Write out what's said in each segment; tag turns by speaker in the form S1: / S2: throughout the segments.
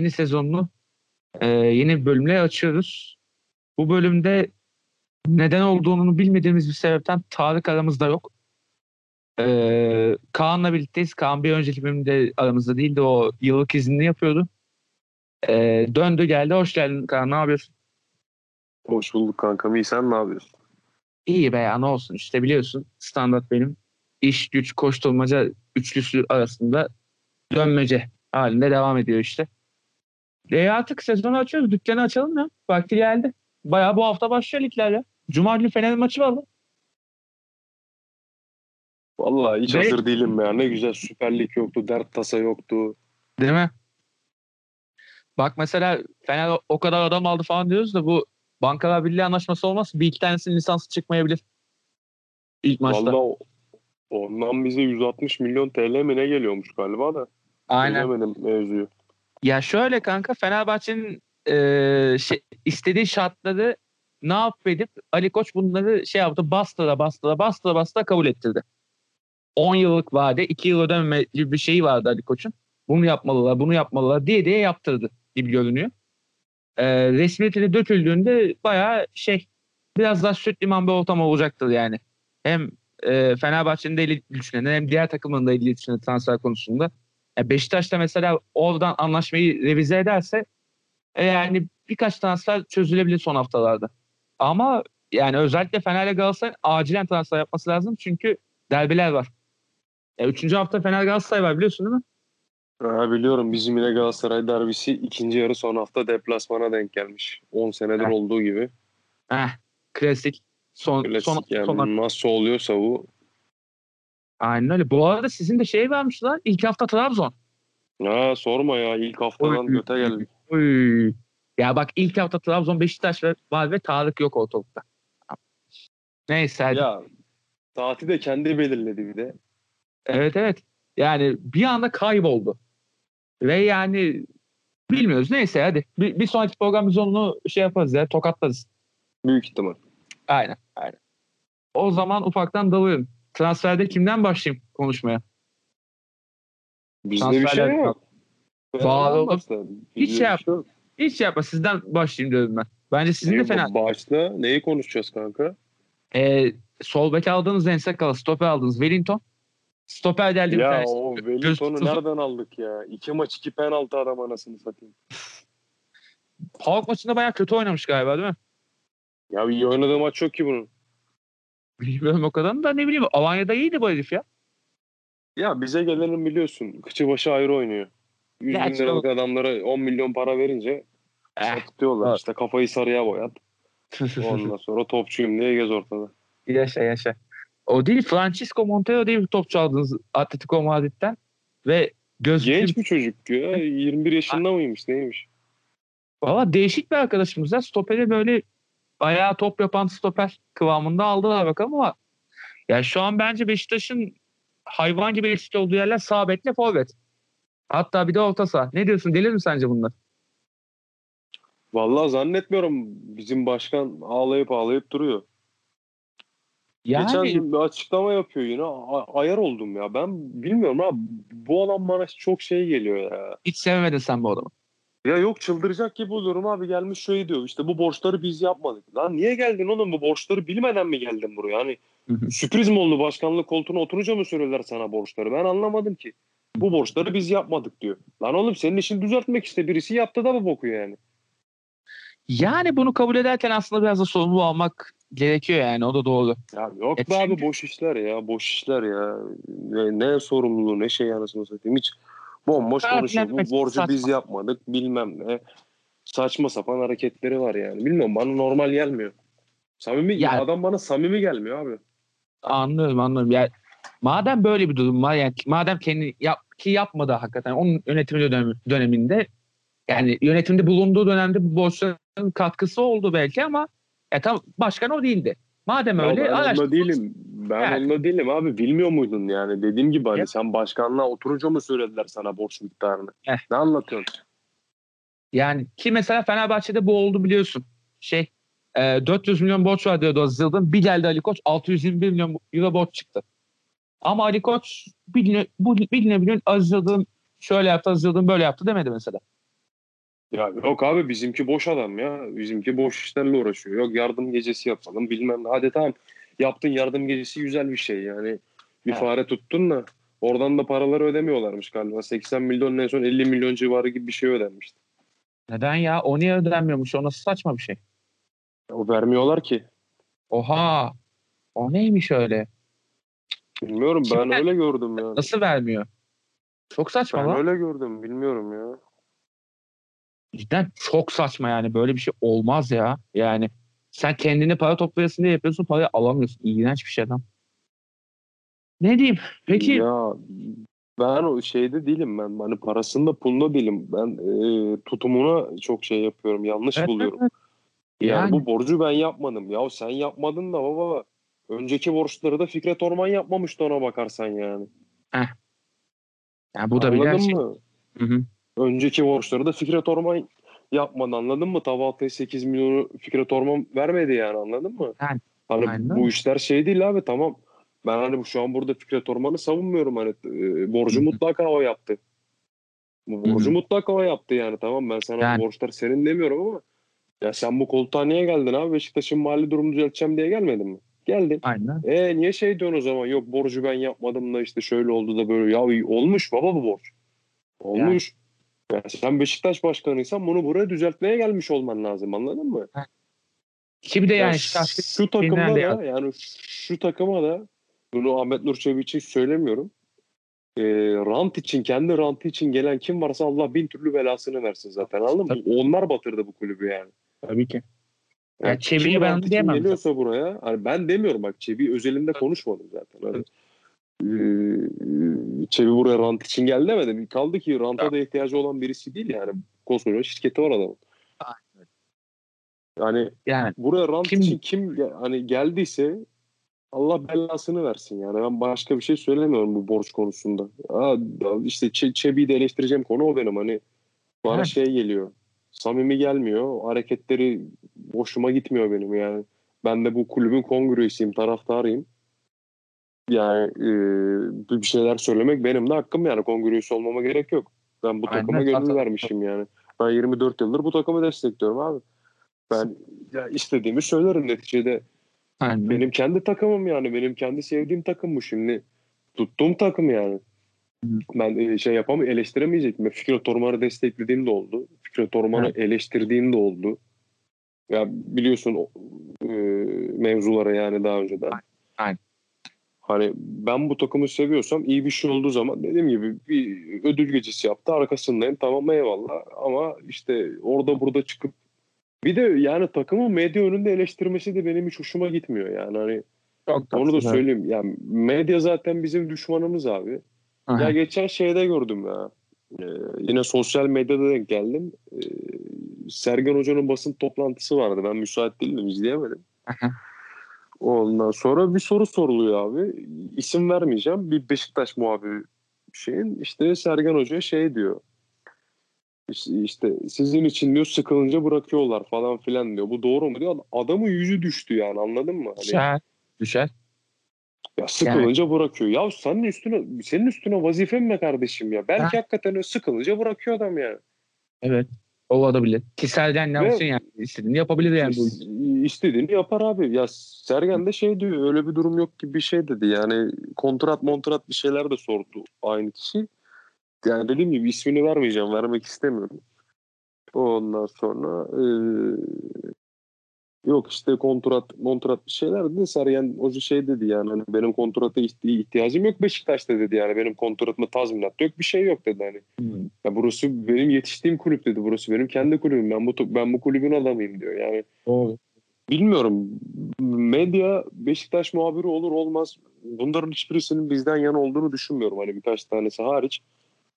S1: yeni sezonunu e, yeni bölümle açıyoruz. Bu bölümde neden olduğunu bilmediğimiz bir sebepten Tarık aramızda yok. E, Kaan'la birlikteyiz. Kaan bir önceki bölümde aramızda değildi. O yıllık iznini yapıyordu. E, döndü geldi. Hoş geldin Kaan. Ne yapıyorsun?
S2: Hoş bulduk kankam. İyi sen ne yapıyorsun?
S1: İyi be ya ne olsun işte biliyorsun standart benim iş güç koşturmaca üçlüsü arasında dönmece halinde devam ediyor işte. E artık sezonu açıyoruz. Dükkanı açalım ya. Vakti geldi. Bayağı bu hafta başlıyor ligler ya. Cuma günü Fener maçı var.
S2: Vallahi hiç
S1: Ve-
S2: hazır değilim ya. Ne güzel Süper Lig yoktu, dert tasa yoktu.
S1: Değil mi? Bak mesela Fener o kadar adam aldı falan diyoruz da bu Bankalar Birliği anlaşması olmazsa bir iki tanesinin lisansı çıkmayabilir. İlk maçta.
S2: Vallahi ondan bize 160 milyon TL mi ne geliyormuş galiba da.
S1: Aynen.
S2: Bilemedim mevzuyu.
S1: Ya şöyle kanka Fenerbahçe'nin eee, şey, istediği şartları ne yap edip Ali Koç bunları şey yaptı bastıra bastıra bastıra bastıra kabul ettirdi. 10 yıllık vade 2 yıl ödememe gibi bir şeyi vardı Ali Koç'un. Bunu yapmalılar bunu yapmalılar diye diye yaptırdı gibi görünüyor. Eee resmiyetine döküldüğünde bayağı şey biraz daha süt liman bir ortam olacaktır yani. Hem eee, Fenerbahçe'nin de eli düşünen hem diğer takımın da eli düşünen transfer konusunda. Ya Beşiktaş da mesela oradan anlaşmayı revize ederse e, yani birkaç transfer çözülebilir son haftalarda. Ama yani özellikle Fener'le Galatasaray'ın acilen transfer yapması lazım çünkü derbiler var. Ya üçüncü hafta Fener Galatasaray var biliyorsun değil mi?
S2: Ha, biliyorum bizim yine Galatasaray derbisi ikinci yarı son hafta deplasmana denk gelmiş. 10 senedir
S1: Heh.
S2: olduğu gibi.
S1: Heh, klasik. Son,
S2: Klasik
S1: son,
S2: yani
S1: son-
S2: nasıl oluyorsa bu.
S1: Aynen öyle. Bu arada sizin de şey varmış lan. İlk hafta Trabzon.
S2: Ha sorma ya ilk haftadan
S1: Oy.
S2: göte geldik.
S1: Uy. Ya bak ilk hafta Trabzon Beşiktaş var ve Tarık yok ortalıkta. Neyse hadi.
S2: Ya saati de kendi belirledi bir de.
S1: Evet evet. Yani bir anda kayboldu. Ve yani bilmiyoruz. Neyse hadi. Bir, bir sonraki program biz onu şey yaparız ya tokatlarız.
S2: Büyük ihtimal.
S1: Aynen aynen. O zaman ufaktan dalıyorum. Transferde kimden başlayayım konuşmaya?
S2: Bizde bir şey yok.
S1: Bağlı Hiç şey
S2: bir
S1: yap-
S2: yok.
S1: Hiç şey yapma sizden başlayayım diyorum ben. Bence sizin de
S2: Neyi-
S1: fena.
S2: Başta neyi konuşacağız kanka?
S1: Ee, sol bek aldığınız Ensakala, stoper aldığınız Wellington. Stoper deldi bir
S2: Ya o Wellington'u nereden aldık ya? İki maç iki penaltı adam anasını satayım.
S1: Halk maçında bayağı kötü oynamış galiba değil mi?
S2: Ya iyi oynadığı maç çok ki bunun.
S1: Bilmiyorum o kadar da ne bileyim. Alanya'da iyiydi bu herif ya.
S2: Ya bize gelenin biliyorsun. Kıçı başı ayrı oynuyor. 100 bin
S1: Gerçi
S2: liralık adamlara 10 milyon para verince
S1: Eh.
S2: satık diyorlar.
S1: Evet.
S2: İşte kafayı sarıya boyat. Ondan sonra topçuyum diye gez ortada.
S1: Yaşa yaşa. O değil Francisco Montero diye bir topçu aldınız Atletico Madrid'den ve gözlüklü
S2: Genç bir çocuk ya. 21 yaşında mıymış neymiş?
S1: Valla değişik bir arkadaşımız ya. Stoperi böyle bayağı top yapan stoper kıvamında aldılar bakalım ama ya şu an bence Beşiktaş'ın hayvan gibi eşit olduğu yerler sağ bekle forvet. Hatta bir de orta saha. Ne diyorsun? Gelir mi sence bunlar?
S2: Vallahi zannetmiyorum. Bizim başkan ağlayıp ağlayıp duruyor.
S1: Yani
S2: Geçen gün bir açıklama yapıyor yine. A- ayar oldum ya. Ben bilmiyorum abi. Bu adam bana çok şey geliyor ya.
S1: hiç sevmedin sen bu adamı.
S2: Ya yok çıldıracak gibi oluyorum abi. Gelmiş şöyle diyor. İşte bu borçları biz yapmadık. Lan niye geldin oğlum? Bu borçları bilmeden mi geldin buraya? Hani sürpriz mi oldu? Başkanlık koltuğuna oturunca mı söylüyorlar sana borçları? Ben anlamadım ki. Bu borçları biz yapmadık diyor. Lan oğlum senin işini düzeltmek işte. Birisi yaptı da bu boku yani.
S1: Yani bunu kabul ederken aslında biraz da sorumlu almak gerekiyor yani. O da doğru.
S2: Ya yok
S1: E
S2: be abi
S1: çünkü-
S2: boş işler ya. Boş işler ya. Ne, ne sorumluluğu ne şey anasını satayım. Hiç bomboş
S1: Evet,
S2: konuşuyor. Bu borcu biz
S1: saçma.
S2: yapmadık bilmem ne. Saçma sapan hareketleri var yani. Bilmiyorum bana normal gelmiyor. Samimi
S1: Ya-
S2: adam bana samimi gelmiyor abi.
S1: Anlıyorum anlıyorum. Yani madem böyle bir durum var yani madem kendi yap, ki yapmadı hakikaten onun yönetimi dönemi, döneminde yani yönetimde bulunduğu dönemde bu borçların katkısı oldu belki ama ya tam başkan o değildi. Madem
S2: Ya
S1: öyle
S2: ben
S1: araştır-
S2: onda değilim. Ben
S1: Yani.
S2: onda değilim abi. Bilmiyor muydun yani? Dediğim gibi hani
S1: Ya.
S2: sen başkanlığa oturunca mı söylediler sana borç miktarını?
S1: Eh.
S2: Ne anlatıyorsun?
S1: Yani ki mesela Fenerbahçe'de bu oldu biliyorsun. Şey e, 400 milyon borç var diyordu Aziz Yıldırım. Bir geldi Ali Koç 621 milyon euro borç çıktı. Ama Ali Koç biline, bu, biline bilin Aziz Yıldırım şöyle yaptı Aziz Yıldırım böyle yaptı demedi mesela.
S2: Ya yok abi bizimki boş adam ya. Bizimki boş işlerle uğraşıyor. Yok yardım gecesi yapalım bilmem ne. Hadi tamam yaptın yardım gecesi güzel bir şey yani. Bir
S1: Evet.
S2: fare tuttun da oradan da paraları ödemiyorlarmış galiba. 80 milyon en son 50 milyon civarı gibi bir şey ödenmişti.
S1: Neden ya? O niye ödenmiyormuş? O nasıl saçma bir şey?
S2: O vermiyorlar ki.
S1: Oha. O neymiş öyle?
S2: Bilmiyorum ben
S1: Kimler-
S2: öyle gördüm ya.
S1: Nasıl vermiyor? Çok saçma
S2: Ben
S1: lan.
S2: öyle gördüm bilmiyorum ya.
S1: Cidden çok saçma yani. Böyle bir şey olmaz ya. Yani sen kendini para toplayasın diye yapıyorsun parayı alamıyorsun. İğrenç bir şey adam. Ne diyeyim? Peki
S2: Ya ben o şeyde değilim ben. Hani parasında pulunda değilim. Ben e, tutumuna çok şey yapıyorum. Yanlış
S1: Evet,
S2: buluyorum.
S1: evet.
S2: Yani,
S1: Yani,
S2: bu borcu ben yapmadım. Ya sen yapmadın da baba. Önceki borçları da Fikret Orman yapmamıştı ona bakarsan yani.
S1: yani bu da bir
S2: anladın
S1: gerçek.
S2: mı?
S1: Hı hı.
S2: Önceki borçları da Fikret Orman yapmadı anladın mı? Tavaltı'ya 8 milyonu Fikret Orman vermedi yani anladın mı?
S1: Yani,
S2: hani
S1: aynen.
S2: bu işler şey değil abi tamam. Ben hani şu an burada Fikret Orman'ı savunmuyorum hani e, borcu
S1: Hı hı.
S2: mutlaka o yaptı. Borcu mutlaka o yaptı yani tamam ben sana
S1: Yani.
S2: borçlar senin demiyorum ama ya sen bu koltuğa niye geldin abi? Beşiktaş'ın mali durumunu düzelteceğim diye gelmedin mi? Geldin.
S1: Aynen.
S2: E niye şey diyorsun o zaman? Yok borcu ben yapmadım da işte şöyle oldu da böyle. Ya olmuş baba bu borç. Olmuş. Ya sen Beşiktaş başkanıysan bunu buraya düzeltmeye gelmiş olman lazım anladın mı?
S1: Ki bir de
S2: Ya
S1: yani
S2: şu
S1: şeyinden de
S2: da yani şu takıma da bunu Ahmet Nur Çebi için söylemiyorum. E, rant için kendi rantı için gelen kim varsa Allah bin türlü belasını versin zaten anladın mı? Onlar batırdı bu kulübü yani.
S1: tabii ki.
S2: Yani
S1: Yani Çebi'yi ben diyemem
S2: geliyorsa buraya hani ben demiyorum bak Çebi özelinde konuşmadım zaten. Hani, eee, Çebi buraya rant için geldi demedim. Kaldı ki ranta da ihtiyacı olan birisi değil yani. Koskoca şirketi var adamın. Yani
S1: Yani
S2: buraya rant
S1: Kim-
S2: için kim hani geldiyse Allah belasını versin yani. Ben başka bir şey söylemiyorum bu borç konusunda. Aa, işte Ç- Çebi'yi de eleştireceğim konu o benim. Hani bana
S1: Evet.
S2: şey geliyor. Samimi gelmiyor. Hareketleri hoşuma gitmiyor benim yani. Ben de bu kulübün kongresiyim, taraftarıyım. Yani e, bir şeyler söylemek benim de hakkım yani. Kongresi olmama gerek yok. Ben bu
S1: Aynen,
S2: takıma gönül vermişim yani. Ben 24 yıldır bu takımı destekliyorum abi. Ben ya istediğimi söylerim neticede.
S1: aynen.
S2: Benim kendi takımım yani. Benim kendi sevdiğim takım bu şimdi. Tuttuğum takım yani.
S1: Hı.
S2: Ben e, şey yapamam eleştiremeyecektim. Fikret Orman'ı desteklediğim de oldu. Fikret Orman'ı eleştirdiğim de oldu. Ya biliyorsun e, mevzulara yani daha önceden.
S1: Aynen.
S2: Hani ben bu takımı seviyorsam iyi bir şey olduğu zaman dediğim gibi bir ödül gecesi yaptı arkasındayım tamam eyvallah ama işte orada burada çıkıp bir de yani takımı medya önünde eleştirmesi de benim hiç hoşuma gitmiyor yani hani
S1: Çok
S2: onu da söyleyeyim yani medya zaten bizim düşmanımız abi.
S1: Aha.
S2: Ya geçen şeyde gördüm ya. Ee, yine sosyal medyada denk geldim. Ee, Sergen Hoca'nın basın toplantısı vardı. Ben müsait değildim, izleyemedim.
S1: Aha.
S2: Ondan sonra bir soru soruluyor abi. İsim vermeyeceğim. Bir Beşiktaş muhabiri şeyin işte Sergen Hoca şey diyor. İşte, işte sizin için diyor sıkılınca bırakıyorlar falan filan diyor. Bu doğru mu diyor. Adamın yüzü düştü yani anladın mı? Hani,
S1: Düşer. Düşer.
S2: ya sıkılınca bırakıyor. Ya senin üstüne senin üstüne vazifen mi kardeşim ya? Belki hakikaten öyle sıkılınca bırakıyor adam yani.
S1: Evet. Olabilir. Ki Sergen ne yapsın yani? İstediğini yapabilir yani.
S2: İstediğini yapar abi. Ya Sergen de şey diyor öyle bir durum yok gibi bir şey dedi. Yani kontrat montrat bir şeyler de sordu aynı kişi. Yani dediğim gibi ismini vermeyeceğim. Vermek istemiyorum. Ondan sonra yok işte kontrat montrat bir şeyler dedi. Sergen hoca şey dedi yani hani benim kontrata ihti- ihtiyacım yok Beşiktaş'ta dedi yani benim kontratıma tazminat yok bir şey yok dedi hani.
S1: Hmm.
S2: Ya burası benim yetiştiğim kulüp dedi. Burası benim kendi kulübüm. Ben bu ben bu kulübün adamıyım diyor. Yani
S1: Doğru.
S2: bilmiyorum. Medya Beşiktaş muhabiri olur olmaz. Bunların hiçbirisinin bizden yana olduğunu düşünmüyorum. Hani birkaç tanesi hariç.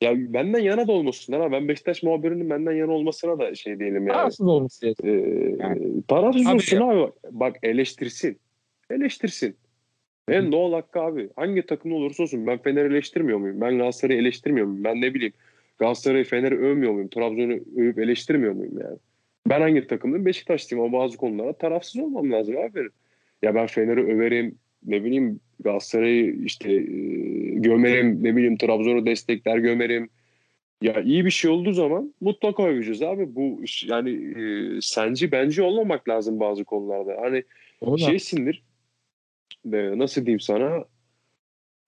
S2: Ya benden yana da olmasınlar ama ben Beşiktaş muhabirinin benden yana olmasına da şey değilim yani.
S1: Rahatsız olması gerekiyor.
S2: Ee,
S1: Yani.
S2: tarafsız
S1: Abi
S2: olsun
S1: ya.
S2: abi. Bak eleştirsin. Eleştirsin. En doğal hakkı abi. Hangi takım olursa olsun. Ben Fener'i eleştirmiyor muyum? Ben Galatasaray'ı eleştirmiyor muyum? Ben ne bileyim. Galatasaray'ı Fener'i övmüyor muyum? Trabzon'u övüp eleştirmiyor muyum yani? Ben hangi takımdım? Beşiktaşlıyım ama bazı konularda tarafsız olmam lazım abi. Ya ben Fener'i överim. Ne bileyim Galatasaray'ı işte e, gömerim. Ne bileyim Trabzon'u destekler gömerim. Ya iyi bir şey olduğu zaman mutlaka öveceğiz abi. Bu yani e, senci bence olmamak lazım bazı konularda. Hani
S1: O da-
S2: şeysindir. e, nasıl diyeyim sana?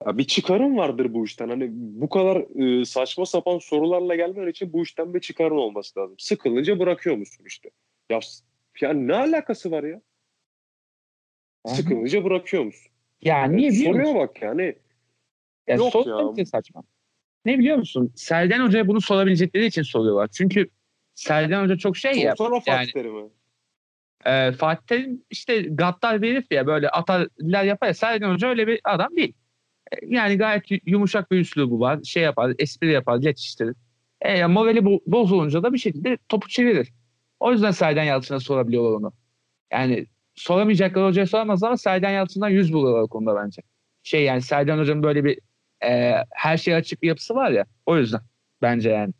S2: Ya bir çıkarın vardır bu işten. Hani bu kadar e, saçma sapan sorularla gelmen için bu işten bir çıkarın olması lazım. Sıkılınca bırakıyor musun işte? Ya yani ne alakası var ya? Sıkılınca bırakıyor musun?
S1: yani niye biliyor
S2: Soruya bak yani.
S1: Ya
S2: Yok
S1: sormak
S2: ya.
S1: saçma. Ne biliyor musun? Serden Hoca'ya bunu sorabilecekleri için soruyorlar. Çünkü Serden Hoca çok şey ya.
S2: Sorsana Fatih
S1: yani-. E, Fatih Terim işte gaddar bir herif ya böyle atarlar yapar ya. Serden Hoca öyle bir adam değil. E, Yani gayet yu- yumuşak bir üslubu var. Şey yapar, espri yapar, geçiştirir. E, ya morali bo- bozulunca da bir şekilde topu çevirir. O yüzden Serden Yalçın'a sorabiliyorlar onu. Yani soramayacaklar hocaya soramaz ama Serden Yalçın'dan yüz buluyorlar o konuda bence. Şey yani Serden Hoca'nın böyle bir e, her şeye açık bir yapısı var ya. O yüzden bence yani.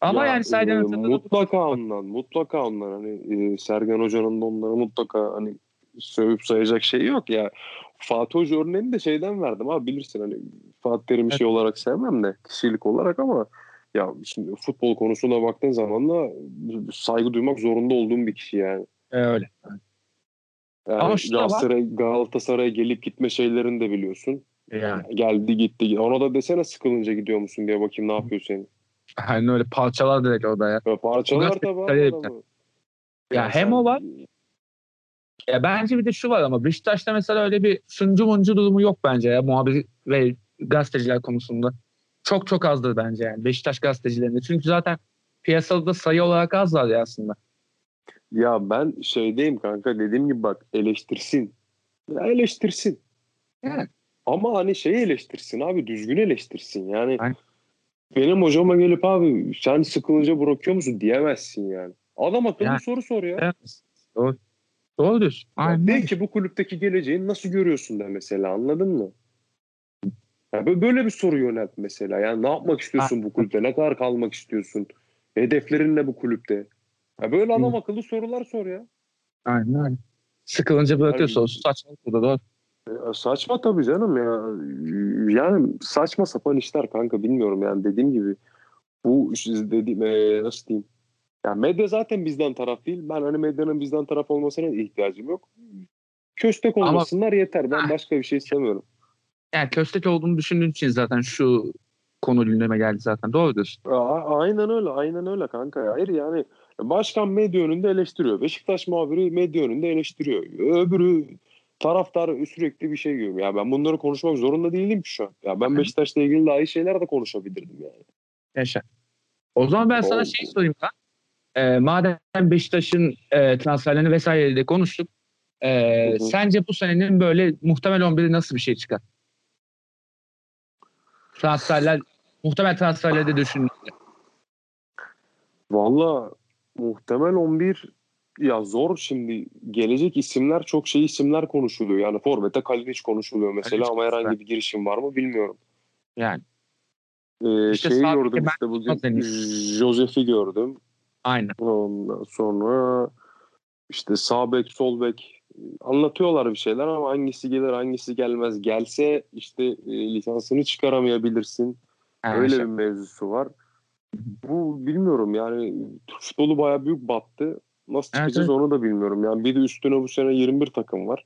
S1: Ama
S2: Ya,
S1: yani Serden
S2: e, mutlaka ondan, mutlaka ondan. Hani e, Sergen Hoca'nın da onlara mutlaka hani sövüp sayacak şey yok ya. Fatih Hoca örneğini de şeyden verdim abi bilirsin hani Fatih Terim'i
S1: Evet.
S2: şey olarak sevmem de kişilik olarak ama ya şimdi futbol konusuna baktığın zaman da saygı duymak zorunda olduğum bir kişi yani.
S1: E, öyle.
S2: yani
S1: Ama.
S2: Galatasaray, Galatasaray'a gelip gitme şeylerini de biliyorsun.
S1: Yani.
S2: Geldi gitti. Ona da desene sıkılınca gidiyor musun diye bakayım ne yapıyor senin.
S1: Aynen öyle parçalar direkt orada ya.
S2: Ya parçalar tabii abi
S1: Tabii.
S2: adamı.
S1: Ya hem
S2: sen-
S1: o var. Ya bence bir de şu var ama Beşiktaş'ta mesela öyle bir sunucu muncu durumu yok bence ya muhabir ve gazeteciler konusunda. Çok çok azdır bence yani Beşiktaş gazetecilerinde. Çünkü zaten piyasada da sayı olarak azlar ya aslında.
S2: Ya ben şeydeyim kanka dediğim gibi bak eleştirsin. Ya eleştirsin.
S1: Evet.
S2: Ama hani şeyi eleştirsin abi düzgün eleştirsin. Yani
S1: Aynen.
S2: benim hocama gelip abi sen sıkılınca bırakıyor musun diyemezsin yani. Adam akıllı
S1: Yani.
S2: soru sor ya.
S1: Evet. Doğru. Doğru diyorsun. Aynen.
S2: de ki bu kulüpteki geleceğini nasıl görüyorsun de mesela anladın mı? Ya bö- böyle bir soru yönelt mesela. Yani ne yapmak istiyorsun bu kulüpte? Ne kadar kalmak istiyorsun? Hedeflerin ne bu kulüpte? Ya böyle adam akıllı sorular sor ya.
S1: Aynen öyle. Sıkılınca bırakıyorsa
S2: Yani-
S1: saçmalık da doğru.
S2: Ya saçma tabii canım ya. Yani saçma sapan işler kanka bilmiyorum yani dediğim gibi. Bu dediğim e, nasıl diyeyim? Ya medya zaten bizden taraf değil. Ben hani medyanın bizden taraf olmasına ihtiyacım yok. Köstek
S1: Ama-
S2: olmasınlar yeter. Ben
S1: Ha.
S2: başka bir şey istemiyorum.
S1: Yani köstek olduğunu düşündüğün için zaten şu konu gündeme geldi zaten. Doğru diyorsun.
S2: A- aynen öyle. Aynen öyle kanka. ya. Hayır yani başkan medya önünde eleştiriyor. Beşiktaş muhabiri medya önünde eleştiriyor. Öbürü taraftar sürekli bir şey görüyor. Ya ben bunları konuşmak zorunda değilim ki şu an. Ya ben. Beşiktaş'la ilgili daha iyi şeyler de konuşabilirdim yani.
S1: Yaşa. O zaman ben sana
S2: Oldu.
S1: şey sorayım lan. Ee, madem Beşiktaş'ın e, transferlerini vesaire de konuştuk. e,
S2: Hı hı.
S1: sence bu senenin böyle muhtemel 11'i nasıl bir şey çıkar? Transferler, muhtemel transferleri de düşün.
S2: Valla muhtemel 11 ya zor şimdi gelecek isimler çok şey isimler konuşuluyor. Yani Forvet'e Kalinic konuşuluyor mesela
S1: Kalinic
S2: ama herhangi bir girişim var mı bilmiyorum.
S1: Yani
S2: Ee,
S1: İşte
S2: şeyi gördüm işte bugün
S1: henüz.
S2: Josef'i gördüm.
S1: aynen.
S2: Ondan sonra işte sağ bek, sol bek anlatıyorlar bir şeyler ama hangisi gelir hangisi gelmez. Gelse işte e, lisansını çıkaramayabilirsin.
S1: Ha,
S2: Öyle
S1: şey-
S2: bir mevzusu var. Bu bilmiyorum yani Türk futbolu bayağı büyük battı. Nasıl
S1: Evet,
S2: çıkacağız onu da bilmiyorum. Yani bir de üstüne bu sene 21 takım var.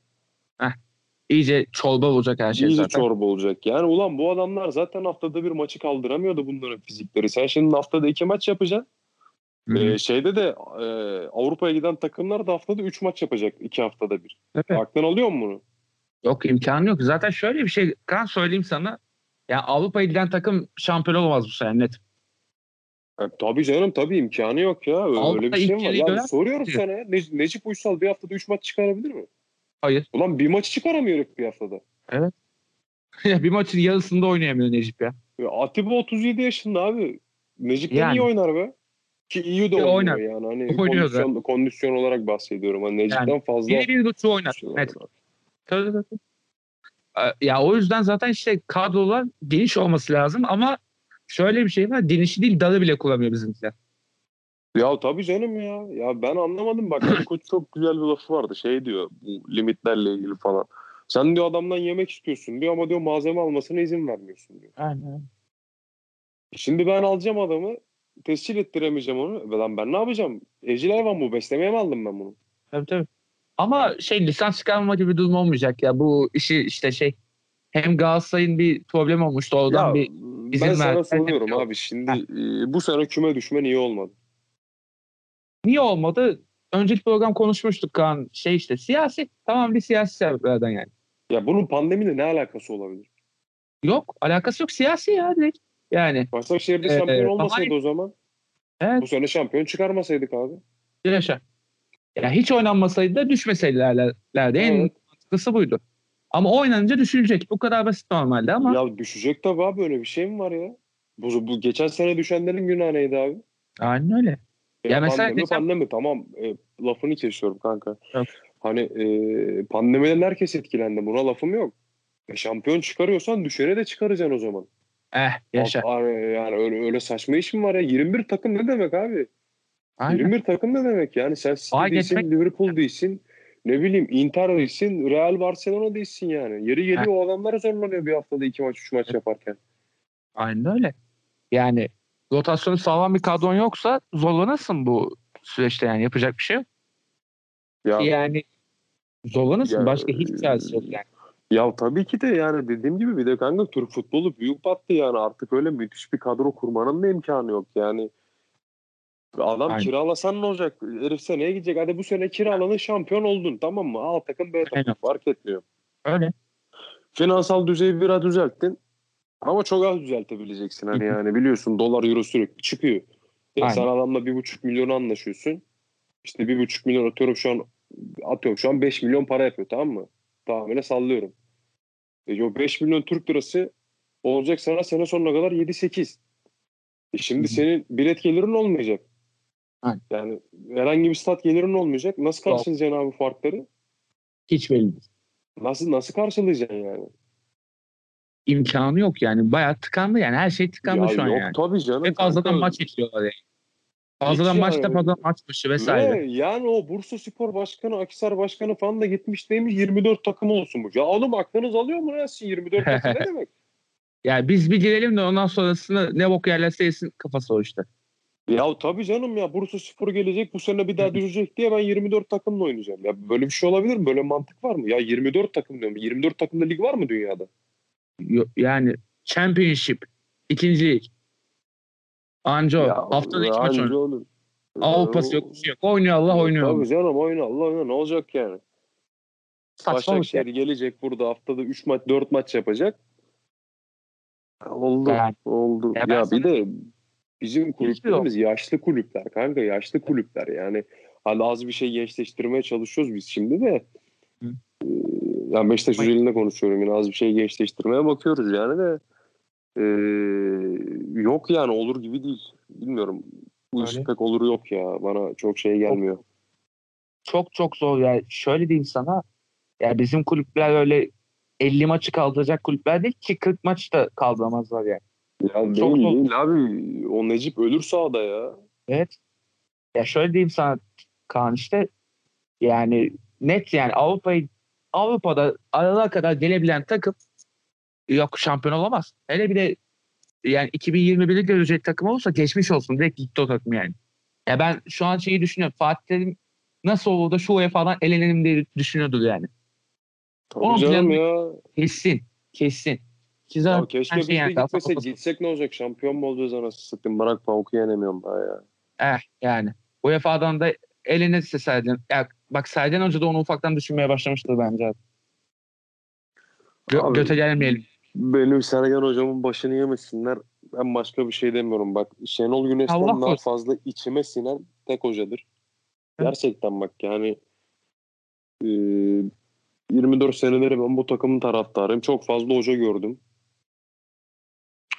S1: iyice çorba olacak her şey
S2: İyice
S1: zaten.
S2: çorba olacak. Yani ulan bu adamlar zaten haftada bir maçı kaldıramıyordu bunların fizikleri. Sen şimdi haftada iki maç yapacaksın.
S1: Hı.
S2: Ee, şeyde de e, Avrupa'ya giden takımlar da haftada 3 maç yapacak iki haftada bir.
S1: Tabii.
S2: Aklın alıyor mu bunu?
S1: Yok imkanı yok. Zaten şöyle bir şey kan söyleyeyim sana. Ya Avrupa'ya giden takım şampiyon olamaz bu sene net.
S2: E, tabii canım tabii imkanı yok ya. Öyle,
S1: Avrupa'da
S2: öyle bir şey var?
S1: yarıyı
S2: Ya
S1: gören-
S2: soruyorum sana ya. Ne- Necip Uysal bir haftada 3 maç çıkarabilir mi?
S1: Hayır.
S2: Ulan bir maçı çıkaramıyor bir haftada.
S1: Ya bir maçın yarısında oynayamıyor Necip ya.
S2: Ya Atiba 37 yaşında abi. Necip'ten
S1: Yani.
S2: iyi oynar be. Ki iyi de oynuyor
S1: oynar.
S2: yani. Hani
S1: Oynuyor da.
S2: kondisyon, kondisyon olarak bahsediyorum. Hani Necip'ten
S1: Yani
S2: fazla
S1: Biri bir buçuğu oynar.
S2: var.
S1: Tabii, tabii. Ya o yüzden zaten işte kadrolar geniş olması lazım ama şöyle bir şey var. Genişi değil dalı bile kullanmıyor bizimkiler.
S2: Ya tabii canım ya. Ya ben anlamadım bak. Ali Koç çok güzel bir lafı vardı. Şey diyor bu limitlerle ilgili falan. Sen diyor adamdan yemek istiyorsun diyor ama diyor malzeme almasına izin vermiyorsun diyor.
S1: Aynen.
S2: Şimdi ben alacağım adamı. Tescil ettiremeyeceğim onu. Lan ben ne yapacağım? Evcil hayvan bu. Beslemeye mi aldım ben bunu?
S1: Tabii tabii. Ama şey lisans çıkarma gibi durum olmayacak ya. Bu işi işte şey hem Galatasaray'ın bir problem olmuştu oradan
S2: Ya,
S1: bir izin
S2: ben sana soruyorum abi. Şimdi e, bu sene küme düşme niye olmadı?
S1: niye olmadı? Önceki program konuşmuştuk Kaan. Şey işte siyasi. Tamam bir siyasi sebeplerden yani.
S2: Ya bunun pandemiyle ne alakası olabilir?
S1: Yok alakası yok siyasi ya direkt. Yani
S2: Başakşehir'de
S1: Ee,
S2: şampiyon
S1: ama-
S2: olmasaydı o zaman
S1: evet
S2: bu sene şampiyon çıkarmasaydık abi.
S1: yaşa. Ya hiç oynanmasaydı da düşmeseydilerdi. En
S2: Evet.
S1: mantıklısı buydu. Ama oynanınca düşülecek. Bu kadar basit normalde ama
S2: Ya düşecek tabii abi öyle bir şey mi var ya? Bu, bu geçen sene düşenlerin günahı neydi abi?
S1: aynen öyle.
S2: E,
S1: Ya mesela
S2: pandemi,
S1: geçen-
S2: pandemi tamam e, lafını kesiyorum kanka.
S1: Yok.
S2: Hani e, pandemiden herkes etkilendi. Buna lafım yok. E, şampiyon çıkarıyorsan düşene de çıkaracaksın o zaman.
S1: Eh yaşa.
S2: Alt- Yani öyle, öyle saçma iş mi var ya? 21 takım ne demek abi?
S1: Aynen.
S2: 21 takım ne demek? Yani sen City
S1: Ay
S2: değilsin,
S1: geçmek-
S2: Liverpool değilsin. Ne bileyim Inter değilsin, Real Barcelona değilsin yani. Yeri geliyor o adamlar zorlanıyor bir haftada iki maç, üç maç yaparken.
S1: Aynen öyle. Yani rotasyonu sağlam bir kadron yoksa zorlanırsın bu süreçte yani yapacak bir şey yok.
S2: Ya,
S1: Yani zorlanırsın.
S2: Ya,
S1: Başka hiç çaresi yok yani.
S2: ya tabii ki de yani dediğim gibi bir de kanka Türk futbolu büyük battı yani artık öyle müthiş bir kadro kurmanın da imkanı yok yani. Adam
S1: Aynen.
S2: kiralasan ne olacak? Herif seneye gidecek. Hadi bu sene kiralanın şampiyon oldun tamam mı? Al takım B takım
S1: Aynen.
S2: fark etmiyor.
S1: Öyle.
S2: Finansal düzeyi biraz düzelttin. Ama çok az düzeltebileceksin hani yani biliyorsun dolar euro sürekli çıkıyor. Ya
S1: Aynen.
S2: sen adamla bir buçuk milyon anlaşıyorsun. İşte bir buçuk milyon atıyorum şu an atıyorum şu an 5 milyon para yapıyor tamam mı? Tahmine sallıyorum. E, o 5 milyon Türk lirası olacak sana sene sonuna kadar 7-8. E şimdi senin bilet gelirin olmayacak.
S1: Aynen.
S2: Yani herhangi bir stat gelirin olmayacak. Nasıl karşılayacaksın abi farkları?
S1: Hiç belli değil.
S2: Nasıl nasıl karşılayacaksın yani?
S1: İmkanı yok yani. Bayağı tıkandı yani. Her şey tıkandı
S2: Ya
S1: şu an
S2: yok
S1: yani.
S2: tabii canım.
S1: Ve fazladan
S2: kanka.
S1: maç geçiyorlar yani. Fazladan
S2: Hiç
S1: maçta
S2: yani.
S1: fazladan maç başı vesaire.
S2: Ve yani o Bursa Spor Başkanı, Akisar Başkanı falan da gitmiş demiş 24 takım olsun bu. Ya oğlum aklınız alıyor mu ya sizin 24 takım ne demek?
S1: Yani biz bir girelim de ondan sonrasında ne bok yerlerse yesin kafası o işte.
S2: Ya tabii canım ya Bursa Spor gelecek bu sene bir daha düşecek diye ben 24 takımla oynayacağım. Ya böyle bir şey olabilir mi? Böyle mantık var mı? Ya 24 takım diyorum. 24 takımda lig var mı dünyada?
S1: Yani Championship, ikinci lig. Anca.
S2: Ya,
S1: Haftada iki
S2: ya
S1: maç oynuyor. Avrupa'sı yok, bir şey yok. Oynuyor Allah oynuyor.
S2: Tabii canım oyna Allah oyna ne olacak yani? Başakşehir gelecek burada haftada 3 maç 4 maç yapacak. Oldu.
S1: Yani.
S2: Oldu.
S1: Ya
S2: Ya, bir
S1: sana-
S2: de bizim kulüplerimiz yaşlı kulüpler kanka yaşlı kulüpler yani. Hani az bir şey gençleştirmeye çalışıyoruz biz şimdi de.
S1: Hı.
S2: Ee, Yani Beşiktaş özelinde konuşuyorum yine az bir şey gençleştirmeye bakıyoruz yani de. Ee, yok yani olur gibi değil. Bilmiyorum. Bu iş pek olur yok ya. Bana çok şey gelmiyor.
S1: çok çok zor yani. Şöyle diyeyim sana. Ya bizim kulüpler öyle 50 maçı kaldıracak kulüpler değil ki 40 maç da kaldıramazlar yani.
S2: Ya
S1: Çok
S2: değil,
S1: zor.
S2: değil abi. O Necip ölür sahada ya.
S1: Evet. Ya şöyle diyeyim sana Kaan işte yani net yani Avrupa'yı Avrupa'da aralığa kadar gelebilen takım yok şampiyon olamaz. Hele bir de yani 2021'i görecek takım olursa geçmiş olsun. Direkt gitti o takım yani. Ya ben şu an şeyi düşünüyorum. Fatih Terim nasıl olur da şu UEFA'dan elenelim diye düşünüyordur yani.
S2: Tabii
S1: Oğlum
S2: canım ya.
S1: Kesin. Kesin. Ki
S2: Ya
S1: zaten
S2: keşke
S1: her
S2: biz
S1: şey
S2: de
S1: yani
S2: gitmesek.
S1: kafası-
S2: Gitsek ne olacak? Şampiyon mu olacağız anasını satayım. Bırak pamuku yenemiyorum daha ya.
S1: Eh yani. UEFA'dan da elenirse Sergen. Ya bak Sergen Hoca da onu ufaktan düşünmeye başlamıştır bence. Gö-
S2: Abi,
S1: göte gelmeyelim.
S2: Benim Sergen hocamın başını yemesinler. Ben başka bir şey demiyorum. Bak Şenol Güneş'ten daha fazla içime sinen tek hocadır.
S1: Evet.
S2: Gerçekten bak yani e, 24 seneleri ben bu takımın taraftarıyım. Çok fazla hoca gördüm.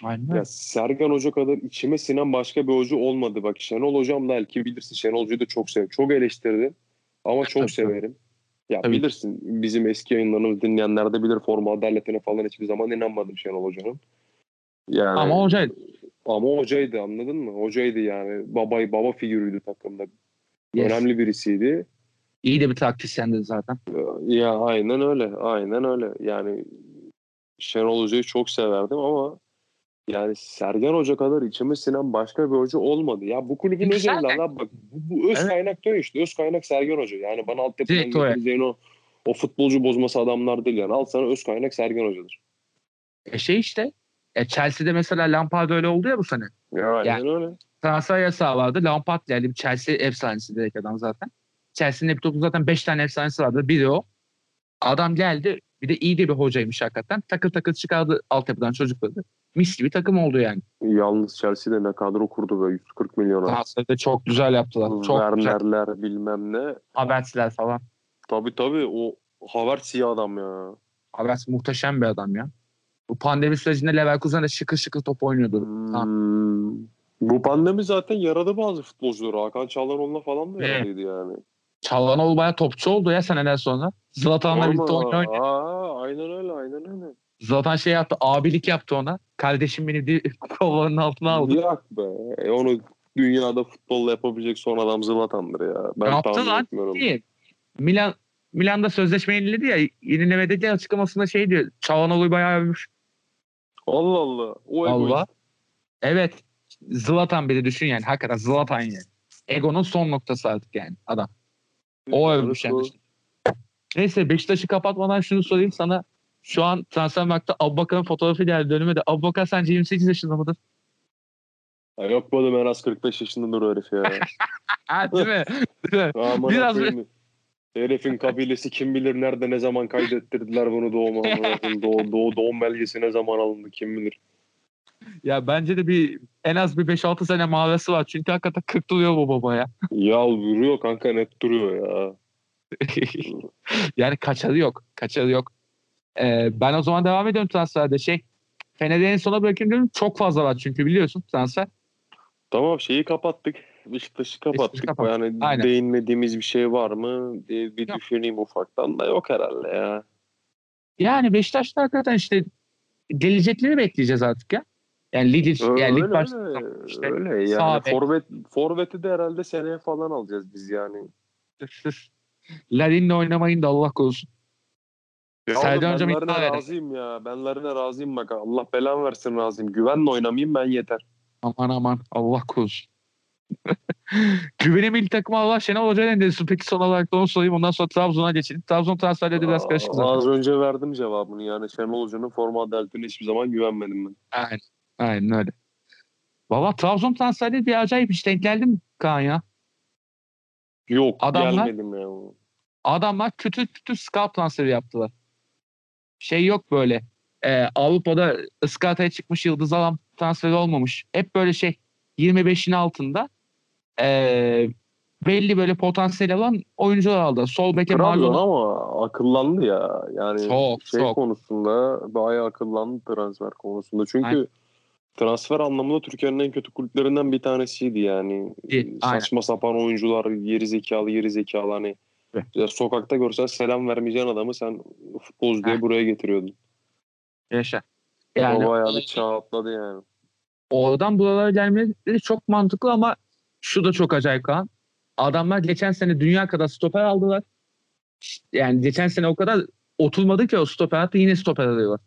S1: Aynen.
S2: Ya Sergen Hoca kadar içime sinen başka bir hoca olmadı. Bak Şenol Hocam da belki bilirsin Şenol Hoca'yı da çok sev. Çok eleştirdim ama çok
S1: Tabii,
S2: severim. Ya
S1: Tabii.
S2: bilirsin bizim eski yayınlarımızı dinleyenler de bilir forma adaletine falan hiçbir zaman inanmadım Şenol Hoca'nın. Yani,
S1: Ama hoca
S2: ama hocaydı anladın mı? Hocaydı yani. Babay baba figürüydü takımda.
S1: yes,
S2: Önemli birisiydi.
S1: iyi de bir taktisyendi zaten.
S2: Ya aynen öyle. Aynen öyle. Yani Şenol Hoca'yı çok severdim ama yani Sergen Hoca kadar içime sinen başka bir hoca olmadı. Ya bu kulübün lan bak bu, bu öz
S1: Evet.
S2: kaynak diyor işte. Öz kaynak Sergen Hoca. Yani bana altyapıdan getireceğin o, o futbolcu bozması adamlar değil yani. Al sana öz kaynak Sergen Hoca'dır.
S1: E şey işte. E Chelsea'de mesela Lampard öyle oldu ya bu sene.
S2: Ya aynen öyle.
S1: transfer yasağı vardı. Lampard. Bir Chelsea efsanesi direkt adam zaten. Chelsea'nin hep topu zaten 5 tane efsanesi vardı. Biri o. Adam geldi. Bir de iyi de bir hocaymış hakikaten. Takır takır çıkardı altyapıdan çocukları. Mis gibi takım oldu yani.
S2: Yalnız Chelsea'de ne kadro kurdu böyle 140 milyona.
S1: Transferde çok güzel yaptılar. Çok güzel.
S2: Werner'ler bilmem ne.
S1: Havertz'ler falan.
S2: Tabii tabii o Havertz iyi adam ya.
S1: Havertz muhteşem bir adam ya. Bu pandemi sürecinde Leverkusen'de şıkır şıkır top oynuyordu.
S2: Hmm. Bu pandemi zaten yaradı bazı futbolcuları. Hakan Çalhanoğlu'na falan da yaradıydı yani.
S1: Çalhanoğlu bayağı topçu oldu ya seneler sonra. Zlatan'la birlikte oynuyor.
S2: Aa, aynen öyle aynen öyle.
S1: Zlatan şey yaptı. Abilik yaptı ona. Kardeşim beni di- kollarının altına aldı.
S2: Yak be. E, onu dünyada futbolla yapabilecek son adam Zlatan'dır ya. Ben
S1: Yaptı
S2: tahmin
S1: lan.
S2: etmiyorum.
S1: Değil. Milan Milan'da sözleşme yeniledi ya. Yenilemedeki açıklamasında şey diyor. Çalhanoğlu'yu bayağı övmüş.
S2: Allah Allah. O
S1: Allah.
S2: egoist.
S1: Evet. Zlatan bir de düşün yani. Hakikaten Zlatan yani. Ego'nun son noktası artık yani adam. O övmüş yani. Neyse Beşiktaş'ı kapatmadan şunu sorayım sana. Şu an Transfermarkt'ta Abubakar'ın fotoğrafı geldi önüme de. Abubakar sence 28 yaşında mıdır?
S2: Ya yok bu adam en az 45 yaşındadır herif ya.
S1: Ha değil mi? Değil mi?
S2: Aman
S1: Biraz
S2: Biraz Herifin kabilesi kim bilir nerede ne zaman kaydettirdiler bunu doğuma. Doğ, doğ, doğum belgesi ne zaman alındı kim bilir.
S1: Ya bence de bir en az bir 5-6 sene mağarası var. Çünkü hakikaten 40 duruyor bu baba ya.
S2: Ya duruyor kanka net duruyor ya.
S1: yani kaçarı yok. Kaçarı yok. Ee, ben o zaman devam ediyorum transferde. Şey Fener'e en sona bırakayım diyorum. Çok fazla var çünkü biliyorsun transfer.
S2: Tamam şeyi kapattık. Beşiktaş'ı kapattık.
S1: kapattık.
S2: Yani
S1: Aynen.
S2: değinmediğimiz bir şey var mı diye bir
S1: Yok.
S2: düşüneyim ufaktan da yok herhalde ya.
S1: Yani Beşiktaş'ta hakikaten işte gelecekleri bekleyeceğiz artık ya. Yani lig, yani lig
S2: öyle, öyle,
S1: işte
S2: öyle yani forvet, forveti de herhalde seneye falan alacağız biz yani.
S1: Larin'le oynamayın da Allah korusun.
S2: Ya oğlum
S1: Hocam iddia eder.
S2: razıyım ya. Ben Larin'e razıyım bak. Allah belamı versin razıyım. Güvenle oynamayayım ben yeter.
S1: Aman aman Allah korusun. Güvenim ilk takıma Allah Şenol Hoca'ya diyorsun? Peki son olarak da onu sorayım. Ondan sonra Trabzon'a geçelim. Trabzon transferleri de biraz karışık zaten.
S2: Az önce verdim cevabını. Yani Şenol Hoca'nın forma adaletine hiçbir zaman güvenmedim ben.
S1: Aynen. Aynen öyle. Valla Trabzon transferleri bir acayip iş denk geldi mi Kaan ya?
S2: Yok
S1: Adamlar-
S2: gelmedim ya.
S1: Adamlar kötü kötü scout transferi yaptılar. Şey yok böyle. e, Avrupa'da ıskartaya çıkmış yıldız alan transferi olmamış. Hep böyle şey 25'in altında e, belli böyle potansiyel olan oyuncular aldı. Sol beke
S2: Trabzon ama akıllandı ya. Yani
S1: Çok,
S2: şey
S1: çok.
S2: konusunda bayağı akıllandı transfer konusunda. Çünkü
S1: Aynen.
S2: transfer anlamında Türkiye'nin en kötü kulüplerinden bir tanesiydi yani.
S1: Aynen.
S2: Saçma sapan oyuncular, geri zekalı, geri zekalı hani. Ya sokakta görsen selam vermeyeceğin adamı sen futbolcu diye buraya getiriyordun.
S1: Yaşa.
S2: Yani, o bayağı bir çağ atladı yani.
S1: oradan buralara gelmeleri çok mantıklı ama şu da çok acayip Kaan. Adamlar geçen sene dünya kadar stoper aldılar. Yani geçen sene o kadar oturmadı ki o stoper hattı yine stoper arıyorlar.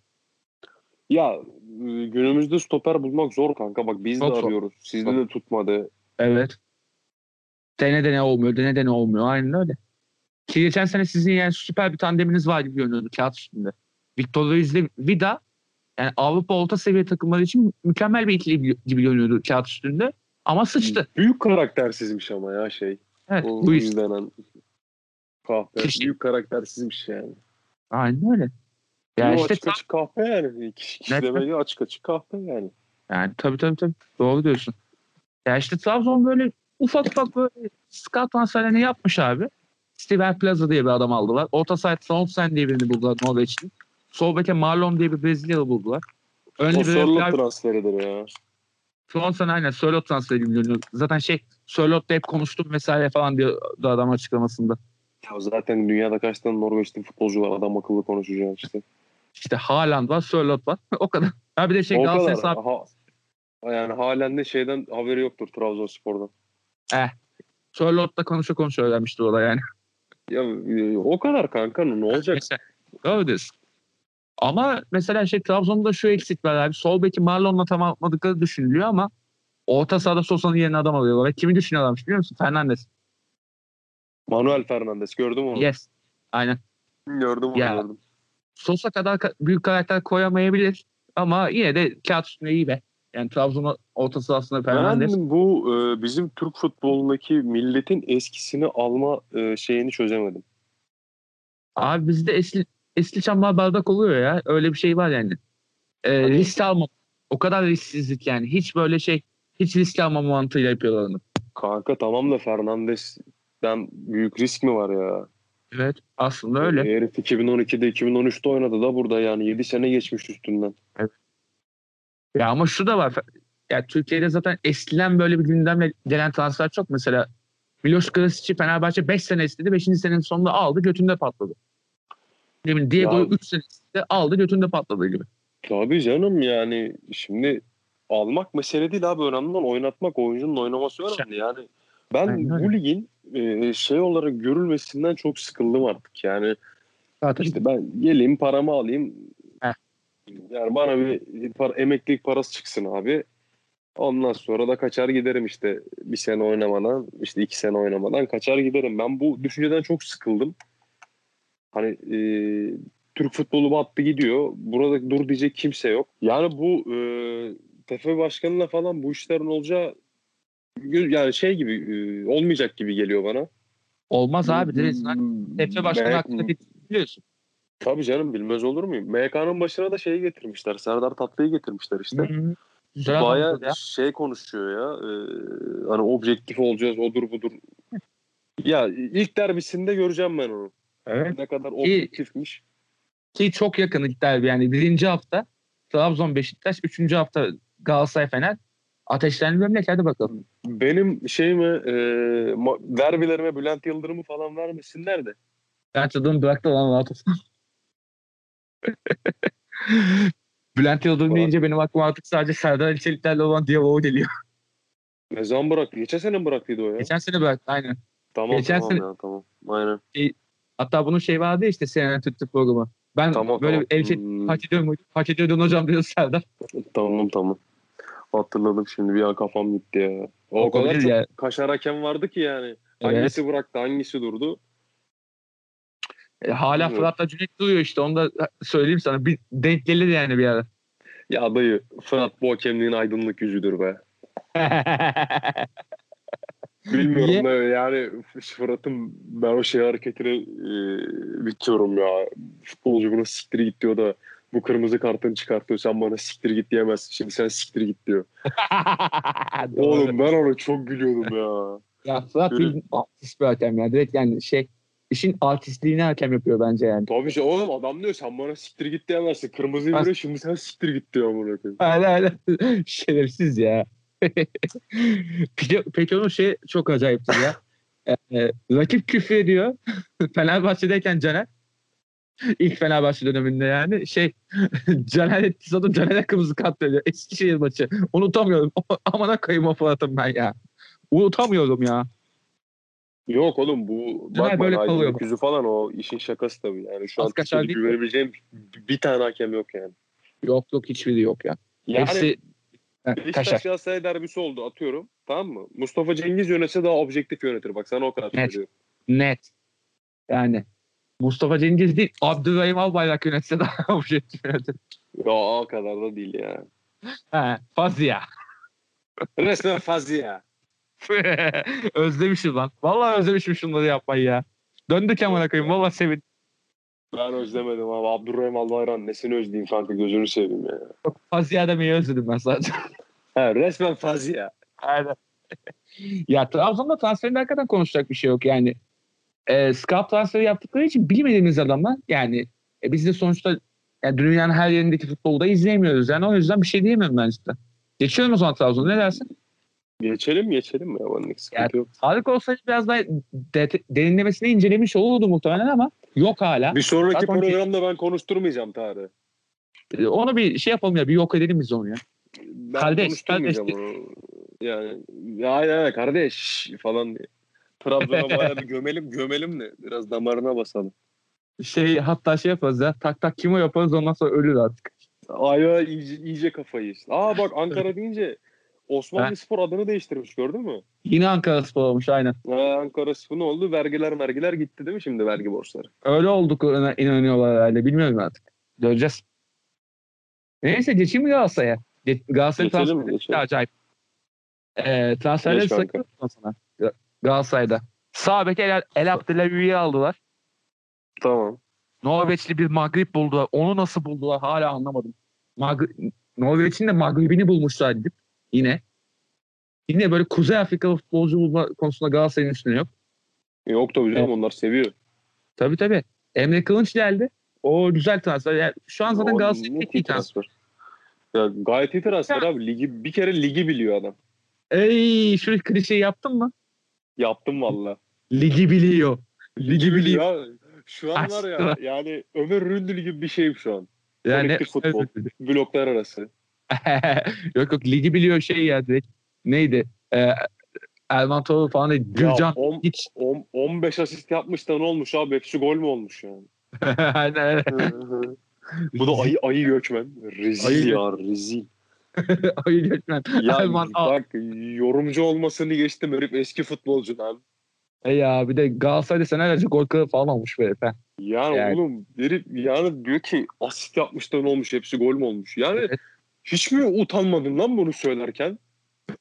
S2: Ya e, günümüzde stoper bulmak zor kanka. Bak biz
S1: Çok
S2: de
S1: zor.
S2: arıyoruz. Sizde de tutmadı.
S1: Evet. Dene dene olmuyor, dene dene olmuyor. Aynen öyle. Ki geçen sene sizin yani süper bir tandeminiz var gibi görünüyordu kağıt üstünde. Victor Ruiz ile Vida yani Avrupa orta seviye takımları için mükemmel bir ikili gibi görünüyordu kağıt üstünde. Ama sıçtı.
S2: Büyük karaktersizmiş ama ya şey.
S1: Evet,
S2: O
S1: Ruiz.
S2: izlenen kahpe.
S1: Kişi-
S2: Büyük karaktersizmiş yani.
S1: Aynen öyle. Ya
S2: Ya
S1: işte
S2: açık açık kahpe yani. Kişi, kişi demek ki açık açık kahpe yani.
S1: Yani tabii tabii tabii. Doğru diyorsun. Ya işte Trabzon böyle ufak ufak böyle scout transferlerini yapmış abi. Steven Plaza diye bir adam aldılar. Orta saha Sonsen diye birini buldular Norveçli. Sol beke Marlon diye bir Brezilyalı buldular. Önce
S2: o
S1: bir
S2: Sörloth
S1: Flav-
S2: transferidir ya.
S1: Sonsen aynen Sörloth transferi görünüyor. Zaten şey Sörloth'la hep konuştum vesaire falan diyor adam açıklamasında.
S2: Ya zaten dünyada kaç tane Norveçli futbolcu var adam akıllı konuşacağım işte.
S1: İşte Haaland var, Sörloth var. o kadar. Ha bir de şey Galatasaray sağ-
S2: Ha, yani halen de şeyden haberi yoktur Trabzonspor'dan.
S1: Sörloth'la konuşa konuşa öğrenmiştir o da yani.
S2: Ya e, o kadar kanka ne olacak?
S1: Doğru diyorsun. Ama mesela şey Trabzon'da şu eksik var abi. Sol beki Marlon'la tamamladıkları düşünülüyor ama orta sahada Sosa'nın yerine adam alıyorlar. Ve kimi düşünüyorlarmış biliyor musun? Fernandes.
S2: Manuel Fernandes gördüm onu.
S1: Yes. Aynen.
S2: Gördüm onu
S1: Ya.
S2: gördüm.
S1: Sosa kadar ka- büyük karakter koyamayabilir. Ama yine de kağıt üstünde iyi be. Yani Trabzon'un orta sahasında Fernandes.
S2: Ben bu e, bizim Türk futbolundaki milletin eskisini alma e, şeyini çözemedim.
S1: Abi bizde esli, esli çamlar bardak oluyor ya. Öyle bir şey var yani.
S2: Hani-
S1: risk alma. O kadar risksizlik yani. Hiç böyle şey hiç risk alma mantığıyla yapıyorlar onu.
S2: Kanka tamam da Fernandes'den büyük risk mi var ya?
S1: Evet. Aslında öyle.
S2: Herif 2012'de 2013'te oynadı da burada yani 7 sene geçmiş üstünden.
S1: Ya ama şu da var. Ya Türkiye'de zaten eskiden böyle bir gündemle gelen transfer çok. Mesela Miloš Krasic'i Fenerbahçe 5 sene istedi. 5. senenin sonunda aldı götünde patladı. Bileyim Diego'yu
S2: Ya-
S1: 3 sene istedi aldı götünde patladı gibi.
S2: Tabii canım yani şimdi almak mesele değil abi önemli olan oynatmak oyuncunun oynaması önemli yani. Ben
S1: Aynen
S2: bu ligin e, şey olarak görülmesinden çok sıkıldım artık yani
S1: Zaten
S2: işte ben geleyim paramı alayım. Yani bana bir para, emeklilik parası çıksın abi ondan sonra da kaçar giderim işte bir sene oynamadan işte iki sene oynamadan kaçar giderim ben bu düşünceden çok sıkıldım hani e, Türk futbolu battı gidiyor. Burada dur diyecek kimse yok. Yani bu e, TFF başkanıyla falan bu işlerin olacağı yani şey gibi e, olmayacak gibi geliyor bana.
S1: olmaz abi. Direkt Tepsi başkanı hakkında bir biliyorsun.
S2: Tabii canım bilmez olur muyum? MK'nın başına da şeyi getirmişler. Serdar Tatlı'yı getirmişler işte. Baya şey konuşuyor ya. e, hani objektif olacağız odur budur. Ya ilk derbisinde göreceğim ben onu.
S1: Evet.
S2: Ne kadar objektifmiş.
S1: Ki çok yakın ilk derbi yani. Birinci hafta Trabzon Beşiktaş. Üçüncü hafta Galatasaray Fener. Ateşlendi memleket hadi bakalım.
S2: Benim şeyime e, derbilerime Bülent Yıldırım'ı falan vermesinler de.
S1: Ben tadını bıraktı lan rahat olsun. Bülent Yıldırım deyince benim aklıma artık sadece Serdar Ali Çelikler'le olan diyaloğu geliyor.
S2: Ne zaman bıraktı? Geçen sene mi bıraktıydı o ya?
S1: Geçen sene bıraktı aynen.
S2: tamam
S1: geçen
S2: tamam
S1: sene-
S2: ya tamam. Aynen.
S1: Hatta bunun şey vardı ya işte CNN Türk'tü programı. Ben
S2: Tamam
S1: böyle
S2: tamam.
S1: el şey
S2: Hmm,
S1: hak ediyor muydum? Hak ediyordun hocam diyor Serdar.
S2: tamam tamam. Hatırladım şimdi bir an kafam gitti ya. O,
S1: O
S2: kadar çok
S1: ya.
S2: kaşar hakem vardı ki yani.
S1: Evet.
S2: Hangisi bıraktı hangisi durdu.
S1: E, hala
S2: Bilmiyorum.
S1: Fırat'la Cüneyt duruyor işte. Onu da söyleyeyim sana. Bir denk gelir yani bir ara.
S2: Ya dayı Fırat bu hakemliğin aydınlık yüzüdür be. Bilmiyorum
S1: Niye?
S2: da yani Fırat'ın ben o şey hareketini e, bitiyorum ya. Futbolcu buna siktir git diyor da bu kırmızı kartını çıkartıyor. Sen bana siktir git diyemezsin. Şimdi sen siktir git diyor. Oğlum ben ona çok gülüyordum ya.
S1: Ya Fırat bir artist bir hakem ya. Direkt yani şey işin artistliğini hakem yapıyor bence yani.
S2: Tabii ki oğlum adam diyor sen bana siktir git diyemezsin. Kırmızıyı
S1: As-
S2: şimdi sen siktir git diyor koyayım.
S1: Hala hala şerefsiz ya. peki, onun şey çok acayiptir ya. Ee, rakip küfür ediyor. Fenerbahçe'deyken Caner. İlk Fenerbahçe döneminde yani şey Caner etkisi adım Caner'e kırmızı kart veriyor. Eskişehir maçı. Unutamıyorum. Amana kayım o Fırat'ım ben ya. Unutamıyorum ya.
S2: Yok oğlum bu bakma
S1: böyle kalıyor
S2: aydınlık
S1: bak.
S2: yüzü falan o işin şakası tabii. Yani şu
S1: Az
S2: an
S1: kaçar değil
S2: güvenebileceğim bir tane hakem yok yani.
S1: Yok yok hiçbiri yok ya.
S2: Yani
S1: Hepsi
S2: Beşiktaş. Galatasaray derbisi oldu atıyorum. Tamam mı? Mustafa Cengiz yönetse daha objektif yönetir. Bak sana o kadar
S1: Net.
S2: söylüyorum.
S1: Net. Yani Mustafa Cengiz değil Abdurrahim Albayrak yönetse daha objektif yönetir.
S2: Ya o kadar da değil ya.
S1: He, Fazia.
S2: Resmen fazla ya.
S1: özlemişim lan. Vallahi özlemişim şunları yapmayı ya. Döndük amına koyayım. Valla sevin.
S2: Ben özlemedim abi. Abdurrahim Albayrak nesini özleyeyim kanka gözünü seveyim ya.
S1: Fazia demeyi özledim ben sadece.
S2: Ha, resmen fazla ya.
S1: Aynen. ya Trabzon'da transferinde hakikaten konuşacak bir şey yok yani. E, scout transferi yaptıkları için bilmediğimiz adamlar yani e, biz de sonuçta yani dünyanın her yerindeki futbolu da izleyemiyoruz. Yani o yüzden bir şey diyemem ben işte. Geçiyorum o zaman Trabzon'a ne dersin?
S2: Geçelim geçelim ya. Benlik sıkıntı yok.
S1: Tarık olsaydı biraz daha de- derinlemesine incelemiş olurdu muhtemelen ama yok hala.
S2: Bir sonraki
S1: Zaten-
S2: programda ben konuşturmayacağım Tarık.
S1: E, Onu bir şey yapalım ya bir yok edelim biz onu ya.
S2: Ben
S1: Kardeş,
S2: konuşturmayacağım onu. Yani ya aynen aynen kardeş falan diye. Trabzon'a bayağı bir gömelim gömelim de biraz damarına basalım.
S1: Şey hatta şey yaparız ya. Tak tak kimo yaparız ondan sonra ölür artık.
S2: Aya iyice, iyice kafayı yesin. Aa bak Ankara deyince Osmanlı Spor adını değiştirmiş gördün mü?
S1: Yine Ankara Spor olmuş aynen.
S2: Ha, Ankara Spor ne oldu? Vergiler vergiler gitti değil mi şimdi vergi borçları?
S1: Öyle olduk inanıyorlar herhalde. Bilmiyorum artık. Göreceğiz. Neyse geçeyim mi Galatasaray'a? Galatasaray transferi acayip. Ee, transferleri sakın sana. Ga- Galatasaray'da. Sağ El, El Abdelawi'yi aldılar.
S2: Tamam.
S1: Norveçli bir Magrib buldular. Onu nasıl buldular hala anlamadım. Magri- Norveç'in de Magrib'ini bulmuşlar gidip yine. Yine böyle Kuzey Afrikalı futbolcu bulma konusunda Galatasaray'ın üstüne yok.
S2: Yok tabii canım
S1: Evet.
S2: onlar seviyor.
S1: Tabii tabii. Emre Kılınç geldi. O güzel transfer. Yani şu an zaten Galatasaray'ın tek iyi transfer.
S2: Ya gayet iyi transfer abi. Ligi, bir kere ligi biliyor adam.
S1: Ey şu klişeyi yaptın mı?
S2: Yaptım valla.
S1: Ligi biliyor. Ligi biliyor.
S2: Ya, şu an var ya yani Ömer Ründül gibi bir şeyim şu an.
S1: Yani
S2: futbol. Bloklar arası.
S1: yok yok ligi biliyor şey ya direkt. Neydi? Ee, Erman Toroğlu falan değil. Gürcan
S2: on-
S1: hiç.
S2: on- 15 asist yapmış da ne olmuş abi? Hepsi gol mü olmuş yani?
S1: Aynen, aynen.
S2: Bu da ayı, ayı göçmen. Rezil
S1: Ayı
S2: ya rezil.
S1: Ayı Gökmen.
S2: Ya
S1: al.
S2: bak yorumcu olmasını geçtim herif eski futbolcu lan.
S1: E ya bir de Galatasaray'da senelerce gol kralı falan olmuş be ha.
S2: Yani,
S1: Yani.
S2: oğlum herif yani diyor ki asist yapmış da ne olmuş hepsi gol mü olmuş? Yani
S1: Evet.
S2: Hiç mi utanmadın lan bunu söylerken?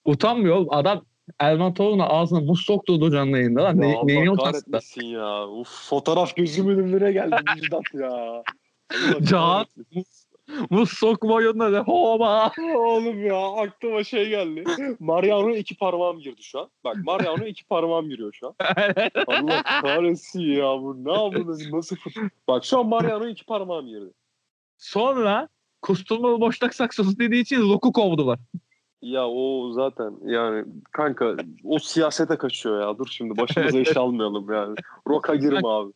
S1: Utanmıyor oğlum. Adam Erman Toroğlu'na ağzına muz sokturdu canlı yayında lan. Ne, neyini utansın da.
S2: ya. Uf, fotoğraf gözümün önüne geldi Müjdat ya.
S1: Can.
S2: kahretmesin.
S1: Muz sokma oyunları. Hova.
S2: Oğlum ya aklıma şey geldi. Mariano iki parmağım girdi şu an. Bak Mariano iki parmağım giriyor şu an. Allah kahretsin ya bu ne yapıyorsun nasıl fut... Bak şu an Mariano iki parmağım girdi.
S1: Sonra kusturmalı boşnak saksosu dediği için Lok'u kovdular.
S2: Ya o zaten yani kanka o siyasete kaçıyor ya. Dur şimdi başımıza iş almayalım yani. Roka girme abi.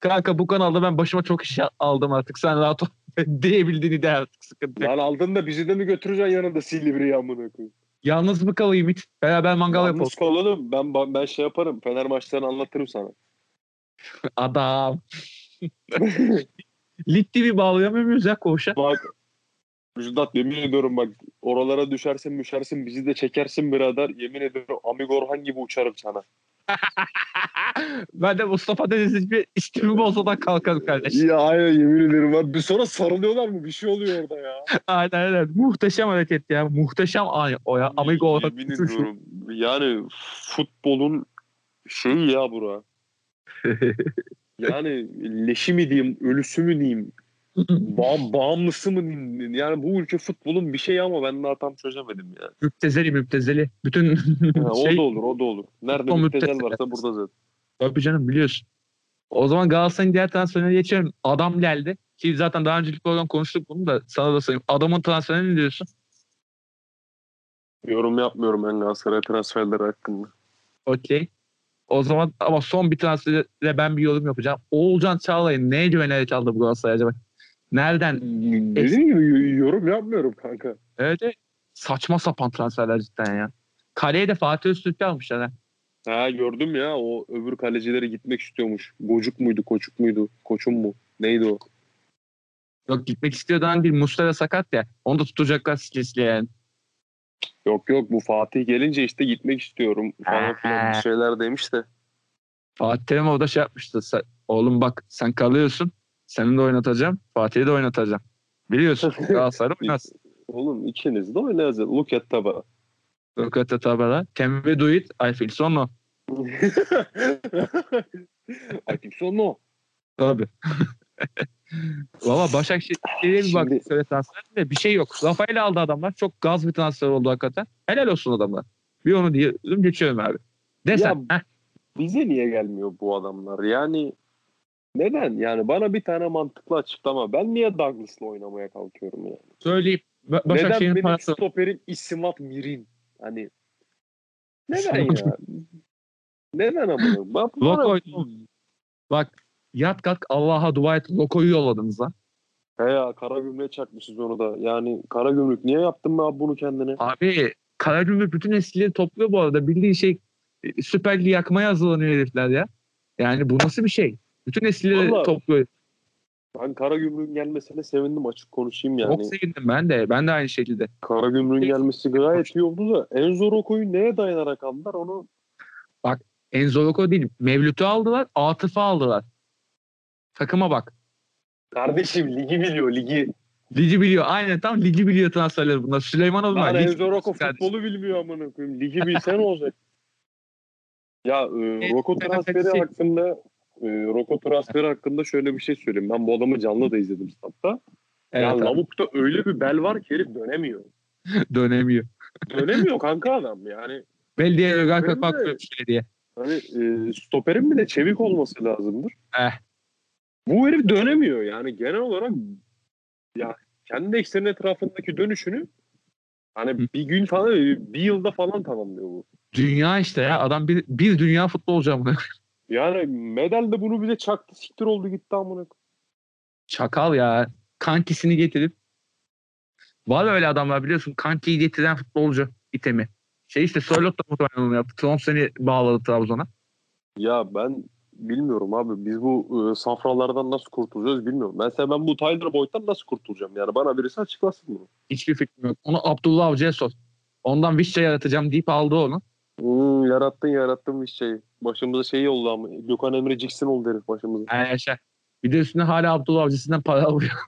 S1: Kanka bu kanalda ben başıma çok iş aldım artık. Sen rahat ol. Diyebildiğini de artık sıkıntı.
S2: Lan aldın da bizi de mi götüreceksin yanında Silivri'ye amına koyayım?
S1: Yalnız mı kalayım hiç? Beraber mangal yapalım.
S2: Yalnız kalalım. Ben ben şey yaparım. Fener maçlarını anlatırım sana.
S1: Adam. Lig TV bağlayamıyor muyuz ya koğuşa?
S2: Bak Müjdat yemin ediyorum bak oralara düşersin düşersin bizi de çekersin birader. Yemin ediyorum Amigo Orhan gibi uçarım sana.
S1: ben de Mustafa Denizli bir istimim olsa da kalkarım kardeş.
S2: Ya aynen yemin ederim. Abi. Bir sonra sarılıyorlar mı? Bir şey oluyor orada ya.
S1: aynen aynen. Muhteşem hareket ya. Muhteşem ay o ya. Amigo olarak.
S2: Yemin ediyorum. Yani futbolun şeyi ya bura. Yani leşi mi diyeyim, ölüsü mü diyeyim, bağ, bağımlısı mı. Yani bu ülke futbolun bir şeyi ama ben daha tam çözemedim ya.
S1: müptezeli müptezeli. Bütün
S2: Ha, o
S1: şey
S2: da olur, o da olur. Nerede müptezel
S1: müptezel.
S2: varsa burada zaten.
S1: Tabii canım biliyorsun. O zaman Galatasaray'ın diğer transferine geçelim. Adam geldi. Ki zaten daha önceki program konuştuk bunu da sana da sayayım. Adamın transferine ne diyorsun?
S2: Yorum yapmıyorum ben Galatasaray transferleri hakkında.
S1: Okey. O zaman ama son bir transfere ben bir yorum yapacağım. Oğulcan Çağlayan neye güvenerek aldı bu Galatasaray acaba? Nereden?
S2: Dediğim gibi yorum yapmıyorum kanka.
S1: Evet. Saçma sapan transferler cidden ya. Kaleye de Fatih Öztürk'ü almışlar ha.
S2: Ha gördüm ya o öbür kalecileri gitmek istiyormuş. Gocuk muydu, koçuk muydu, koçum mu? Neydi o?
S1: Yok gitmek istiyordan değil. Muslera sakat ya. Onu da tutacaklar stresli yani.
S2: Yok yok bu Fatih gelince işte gitmek istiyorum falan filan bir şeyler demiş de.
S1: Fatih Terim orada şey yapmıştı. Sen- oğlum bak sen kalıyorsun. Seni de oynatacağım. Fatih'i de oynatacağım. Biliyorsun. Galatasaray'da oynarsın.
S2: Oğlum ikiniz de oynayacağız. Look at taba.
S1: Rokata tabela. Can we do it? I feel so no.
S2: I think so no.
S1: Tabii. Valla Başakşehir'e bir bak şöyle transferde bir şey yok. Rafael aldı adamlar. Çok gaz bir transfer oldu hakikaten. Helal olsun adamlar. Bir onu diyelim geçiyorum abi. Desen.
S2: Ya-
S1: heh,
S2: Bize niye gelmiyor bu adamlar? Yani neden? Yani bana bir tane mantıklı açıklama. Ben niye Douglas'la oynamaya kalkıyorum yani?
S1: söyleyeyim. Ba-
S2: Neden benim
S1: parası.
S2: stoperim İsmat Mirin? Hani neden ya? neden ama?
S1: Loko. Bak yat kalk Allah'a dua et. Loko'yu yolladınız lan.
S2: He ya kara gümrüğe çakmışız onu da. Yani kara gümrük niye yaptın be abi bunu kendine?
S1: Abi Karagümrük bütün eskileri topluyor bu arada. Bildiğin şey e, Süper Lig yakmaya hazırlanıyor herifler ya. Yani bu nasıl bir şey? Bütün eskileri
S2: Vallahi-
S1: topluyor.
S2: Ben Karagümrük'ün gelmesine sevindim açık konuşayım yani.
S1: Çok sevindim ben de. Ben de aynı şekilde.
S2: Karagümrük'ün gelmesi gayet iyi oldu da Enzo Roko'yu neye dayanarak aldılar onu
S1: Enzo Rocco değil. Mevlüt'ü aldılar. Atıf'ı aldılar. Takıma bak.
S2: Kardeşim ligi biliyor ligi.
S1: Ligi biliyor. Aynen tam ligi biliyor transferleri bunlar. Süleymanov
S2: Lan
S1: var. Lig-
S2: Enzo
S1: Kardeşim.
S2: futbolu bilmiyor amına koyayım. Ligi bilse ne olacak? Ya e,
S1: ben
S2: transferi hakkında e, Rocco transferi hakkında şöyle bir şey söyleyeyim. Ben bu adamı canlı da izledim statta.
S1: Evet,
S2: ya
S1: abi.
S2: Lavuk'ta öyle bir bel var ki herif dönemiyor.
S1: Dönemiyor.
S2: Dönemiyor kanka adam yani.
S1: Belediye
S2: de-
S1: Kapak şöyle diye.
S2: Hani e, stoperin bile çevik olması lazımdır.
S1: Eh.
S2: Bu herif dönemiyor yani genel olarak ya kendi eksenin etrafındaki dönüşünü hani bir gün falan bir yılda falan tamamlıyor bu.
S1: Dünya işte ya. Adam bir, bir dünya futbolcu amına.
S2: Yani medal de bunu bize çaktı siktir oldu gitti amına.
S1: Çakal ya. Kankisini getirip var öyle adamlar biliyorsun. Kankiyi getiren futbolcu itemi. Şey işte Sörloth da muhtemelen onu yaptı. Son seni bağladı Trabzon'a.
S2: Ya ben bilmiyorum abi biz bu e, safralardan nasıl kurtulacağız bilmiyorum. Mesela ben bu Tyler Boyd'dan nasıl kurtulacağım yani bana birisi açıklasın bunu.
S1: Hiçbir fikrim yok. Onu Abdullah Avcı'ya sor. Ondan Vişça yaratacağım deyip aldı onu.
S2: Hmm, yarattın yarattın bir şey. Başımıza şey oldu ama Gökhan Emre Ciksin oldu herif başımıza.
S1: Yani yaşa. Bir de üstüne hala Abdullah Avcı'sından para alıyor.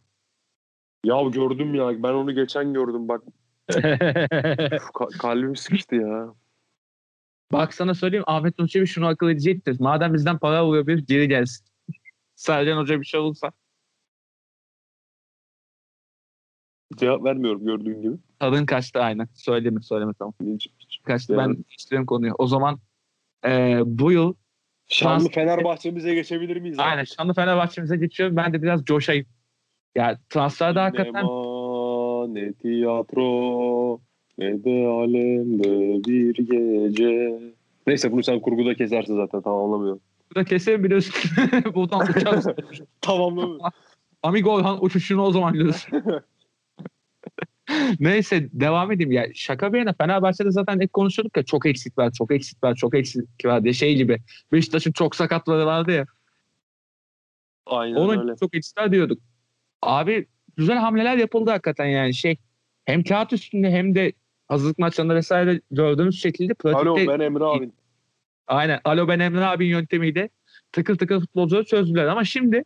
S2: Ya gördüm ya ben onu geçen gördüm bak Uf, ka- kalbim sıkıştı ya.
S1: Bak sana söyleyeyim Ahmet Nur Çebi şunu akıl edecektir. Madem bizden para alıyor bir geri gelsin. Sercan Hoca bir şey olursa
S2: Cevap vermiyorum gördüğün gibi.
S1: tadın kaçtı aynen. Söyleme söyleme tamam. Kaçtı
S2: Yani.
S1: ben istiyorum konuyu. O zaman e, bu yıl
S2: Şanlı
S1: Trans-
S2: Fenerbahçe'mize geçebilir miyiz? abi?
S1: aynen Şanlı Fenerbahçe'mize geçiyorum. Ben de biraz coşayım. Ya transferde hakikaten
S2: Sinema, ne tiyatro ne de alemde bir gece. Neyse bunu sen kurguda kesersin zaten tamamlamıyorum.
S1: burada keserim üstüne buradan uçarsın.
S2: Tamamlamıyorum.
S1: Amigo Orhan uçuşunu o zaman görürsün. Neyse devam edeyim. Ya şaka bir yana Fenerbahçe'de zaten hep konuşuyorduk ya çok eksik var, çok eksik var, çok eksik var diye şey gibi. Beşiktaş'ın çok sakatları vardı ya.
S2: Aynen
S1: Onun
S2: öyle.
S1: çok eksik var diyorduk. Abi güzel hamleler yapıldı hakikaten yani şey. Hem kağıt üstünde hem de hazırlık maçlarında vesaire gördüğümüz şekilde pratikte
S2: Alo ben Emre abi.
S1: Aynen. Alo ben Emre abinin yöntemiyle tıkır tıkır futbolcuları çözdüler. Ama şimdi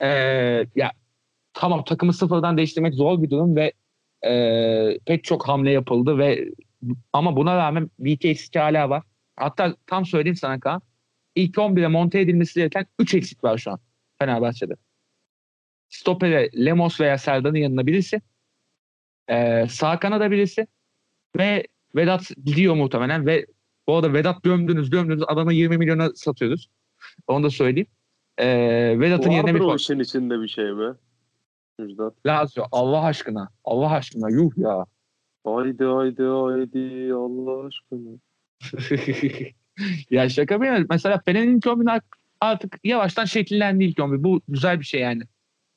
S1: eee, ya tamam takımı sıfırdan değiştirmek zor bir durum ve eee, pek çok hamle yapıldı ve ama buna rağmen iki eksik hala var. Hatta tam söyleyeyim sana Kaan. İlk 11'e monte edilmesi gereken 3 eksik var şu an Fenerbahçe'de. Stopere Lemos veya Serdan'ın yanına birisi. Eee sağ kanada birisi. Ve Vedat gidiyor muhtemelen ve bu arada Vedat gömdünüz gömdünüz adama 20 milyona satıyoruz. Onu da söyleyeyim. Ee, Vedat'ın yerine
S2: Vardır
S1: bir
S2: o işin içinde bir şey be. Müjdat.
S1: Lazio. Allah aşkına. Allah aşkına. Yuh ya.
S2: Haydi haydi haydi Allah aşkına.
S1: ya şaka bir yana. Mesela Fener'in ilk 11'i artık yavaştan şekillendi ilk 11. Bu güzel bir şey yani.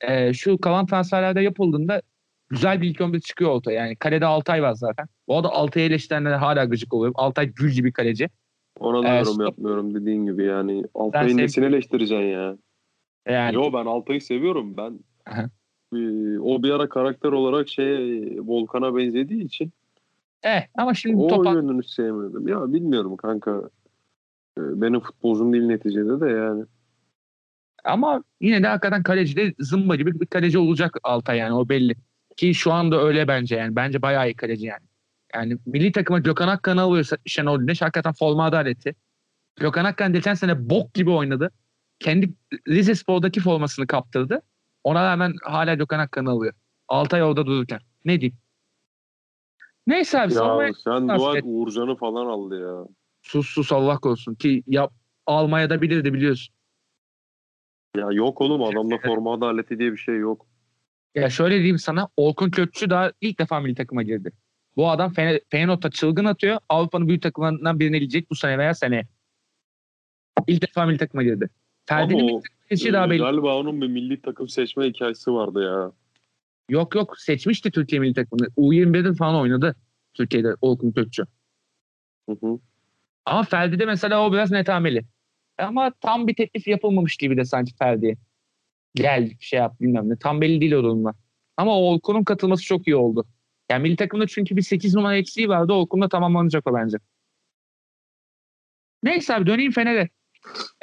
S1: Ee, şu kalan transferlerde yapıldığında güzel bir ilk 11 çıkıyor ortaya. Yani kalede Altay var zaten. Bu arada Altay'ı eleştirenler hala gıcık oluyor. Altay gül gibi kaleci.
S2: Ona da
S1: Ee,
S2: yorum yapmıyorum dediğin gibi yani. Altay'ın nesini eleştireceksin ya.
S1: Yani
S2: Yo ben Altay'ı seviyorum. Ben
S1: Aha.
S2: Ee, o bir ara karakter olarak şey Volkan'a benzediği için
S1: eh, ama şimdi
S2: o
S1: topa
S2: yönünü sevmedim. Ya bilmiyorum kanka. Ee, Benim futbolcum değil neticede de yani.
S1: Ama yine de hakikaten kaleci de zımba gibi bir kaleci olacak Altay yani o belli. Ki şu anda öyle bence yani. Bence bayağı iyi kaleci yani. Yani milli takıma Gökhan Akkan'ı alıyorsa Şenol Güneş hakikaten forma adaleti. Gökhan Akkan geçen sene bok gibi oynadı. Kendi Rize Spor'daki formasını kaptırdı. Ona rağmen hala Gökhan Akkan'ı alıyor. Altay orada dururken. Ne diyeyim? Neyse abi
S2: Ya sen dua et Uğurcan'ı falan aldı ya.
S1: sus sus Allah korusun ki yap, almaya da bilirdi biliyorsun.
S2: Ya yok oğlum adamda forma adaleti diye bir şey yok.
S1: Ya şöyle diyeyim sana Orkun Kökçü daha ilk defa milli takıma girdi. Bu adam Fener- Feyenoord'a çılgın atıyor. Avrupa'nın büyük takımlarından birine gidecek bu sene veya seneye. İlk defa milli takıma girdi. Ferdi'nin milli takıma girişi daha belli.
S2: galiba onun bir milli takım seçme hikayesi vardı ya.
S1: Yok yok seçmişti Türkiye milli takımını. U21'de falan oynadı Türkiye'de Orkun Kökçü.
S2: Hı hı.
S1: Ama Ferdi'de mesela o biraz netameli. Ama tam bir teklif yapılmamış gibi de sanki Ferdi'ye. Gel şey yap bilmem ne. Tam belli değil o durumlar. Ama Orkun'un katılması çok iyi oldu. Yani milli takımda çünkü bir 8 numara eksiği vardı. Orkun'da tamamlanacak o bence. Neyse abi döneyim Fener'e.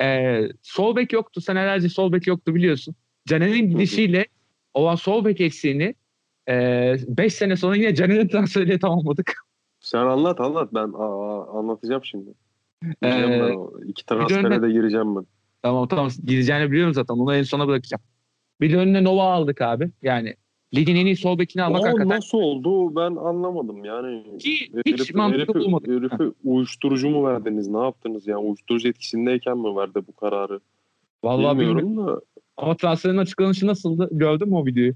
S1: Ee, sol bek yoktu. Senelerce sol bek yoktu biliyorsun. Caner'in gidişiyle olan sol bek eksiğini 5 sene sonra yine Caner'in transferiyle tamamladık.
S2: Sen anlat anlat ben aa, anlatacağım şimdi. Gireceğim
S1: Ee,
S2: ben. İki transfere de gireceğim ben.
S1: Tamam tamam gideceğini biliyorum zaten. Onu en sona bırakacağım. Bir de önüne Nova aldık abi. Yani ligin en iyi sol bekini almak
S2: O
S1: hakikaten
S2: nasıl oldu ben anlamadım yani.
S1: ki hiç
S2: Herifi,
S1: mantıklı
S2: herifi,
S1: bulmadık.
S2: herifi uyuşturucu mu verdiniz? Ne yaptınız yani? Uyuşturucu etkisindeyken mi verdi bu kararı?
S1: Vallahi bilmiyorum.
S2: Bilmiyorum da.
S1: Ama transferin açıklanışı nasıldı? Gördün mü o videoyu?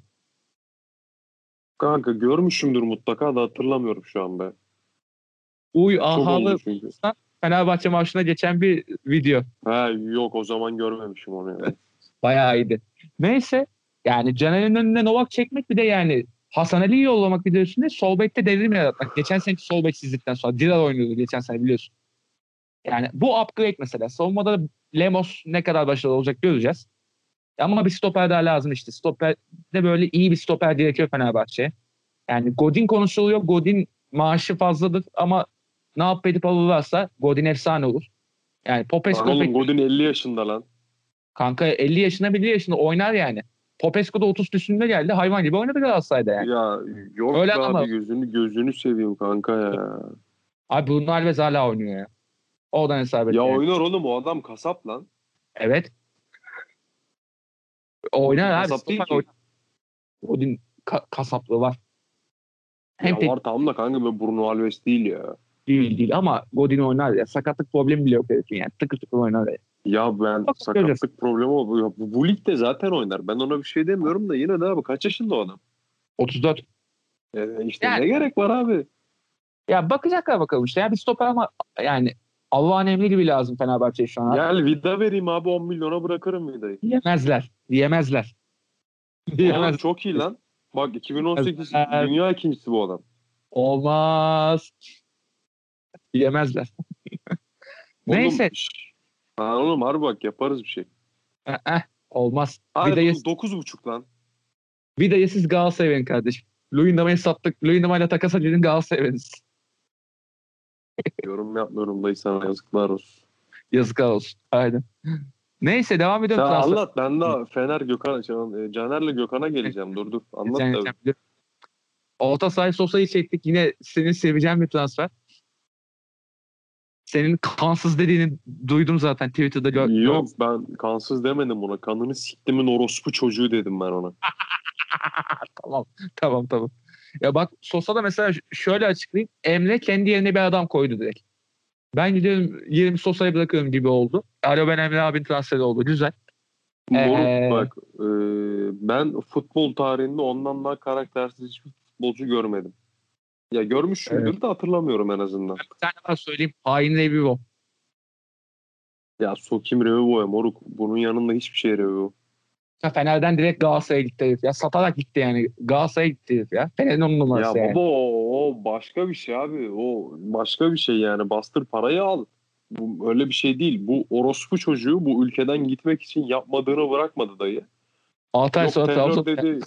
S2: Kanka görmüşümdür mutlaka da hatırlamıyorum şu an be.
S1: Uy ahalı. Fenerbahçe maçına geçen bir video.
S2: Ha yok o zaman görmemişim onu yani.
S1: Bayağı iyiydi. Neyse yani Caner'in önüne Novak çekmek bir de yani Hasan Ali'yi yollamak bir de üstüne sol bekte devrim yaratmak. Geçen seneki sol beksizlikten sonra Dirar oynuyordu geçen sene biliyorsun. Yani bu upgrade mesela. Savunmada da Lemos ne kadar başarılı olacak göreceğiz. Ama bir stoper daha lazım işte. Stoper de böyle iyi bir stoper gerekiyor Fenerbahçe'ye. Yani Godin konuşuluyor. Godin maaşı fazladır ama ne yapıp edip alırlarsa Godin efsane olur. Yani
S2: Lan
S1: Popescu
S2: oğlum Godin 50 yaşında lan.
S1: Kanka 50 yaşında 50 yaşında oynar yani. Popescu da 30 üstünde geldi. Hayvan gibi oynadı Galatasaray'da yani.
S2: Ya yok
S1: Öyle
S2: be
S1: ama-
S2: abi gözünü gözünü seveyim kanka ya.
S1: Abi Bruno Alves hala oynuyor ya. Oradan hesap et.
S2: Ya
S1: yani.
S2: oynar oğlum o adam kasap lan.
S1: Evet. Oynar abi.
S2: Kasap değil ki.
S1: oynar. Odin ka- kasaplığı var. Hem
S2: Ya
S1: tek
S2: var tamam da kanka böyle Bruno Alves değil ya.
S1: değil değil ama Godin oynar ya. Sakatlık problemi bile yok herifin yani. Tıkır tıkır oynar ya.
S2: Ya ben
S1: Bak,
S2: sakatlık problemi oldu. Ya bu, bu ligde zaten oynar. Ben ona bir şey demiyorum da yine de abi kaç yaşında o adam?
S1: 34.
S2: Yani işte
S1: Yani-
S2: ne gerek var abi?
S1: Ya bakacaklar bakalım işte. Ya bir stoper ama yani Allah'ın emri gibi lazım Fenerbahçe'ye şu an.
S2: Gel vida vereyim abi 10 milyona bırakırım vidayı.
S1: Yemezler. Yemezler. Yemez.
S2: çok iyi lan. Bak 2018
S1: Evet.
S2: dünya ikincisi bu adam.
S1: Olmaz. Yemezler. Neyse.
S2: Oğlum. Ha oğlum harbi bak yaparız bir şey.
S1: Eh, eh, olmaz.
S2: Hadi
S1: Vida'yı,
S2: 9.5 lan.
S1: Vida'yı siz Galatasaray'a verin kardeşim. Luyendama'yı sattık. Luyendama'yla takas edin siz.
S2: Yorum yapmıyorum dayı sana yazıklar olsun.
S1: Yazıklar olsun. Aynen. Neyse devam
S2: Sen
S1: transfer.
S2: anlat ben de Fener Gökhan, şey, e, Caner'le Gökhan'a geleceğim dur dur. Anlat
S1: Sen-
S2: da.
S1: sen biliyorsun. Orta sahayı Sosa'yı çektik. Yine senin seveceğin bir transfer. Senin kansız dediğini duydum zaten Twitter'da. gör-
S2: Yok ben kansız demedim ona. Kanını siktimin orospu çocuğu dedim ben ona.
S1: tamam tamam tamam. Ya bak Sosa da mesela şöyle açıklayayım. Emre kendi yerine bir adam koydu direkt. Ben gidiyorum yerimi Sosa'ya bırakıyorum gibi oldu. Alo ben Emre abinin transferi oldu. Güzel.
S2: Moruk
S1: Ee,
S2: bak e, ben futbol tarihinde ondan daha karaktersiz hiçbir futbolcu görmedim. Ya görmüşümdür de hatırlamıyorum en azından.
S1: Bir tane daha söyleyeyim. Hain Revivo.
S2: Ya Sokim Revivo'ya moruk bunun yanında hiçbir şey Revivo.
S1: Ya Fener'den direkt Galatasaray'a gitti herif ya. Satarak gitti yani. Galatasaray'a gitti herif ya. Fener'in on
S2: Ya
S1: numarası yani.
S2: baba o, o başka bir şey abi. O başka bir şey yani. Bastır parayı al. Bu öyle bir şey değil. Bu orospu çocuğu bu ülkeden gitmek için yapmadığını bırakmadı dayı.
S1: 6 ay sonra Trabzon
S2: dedi.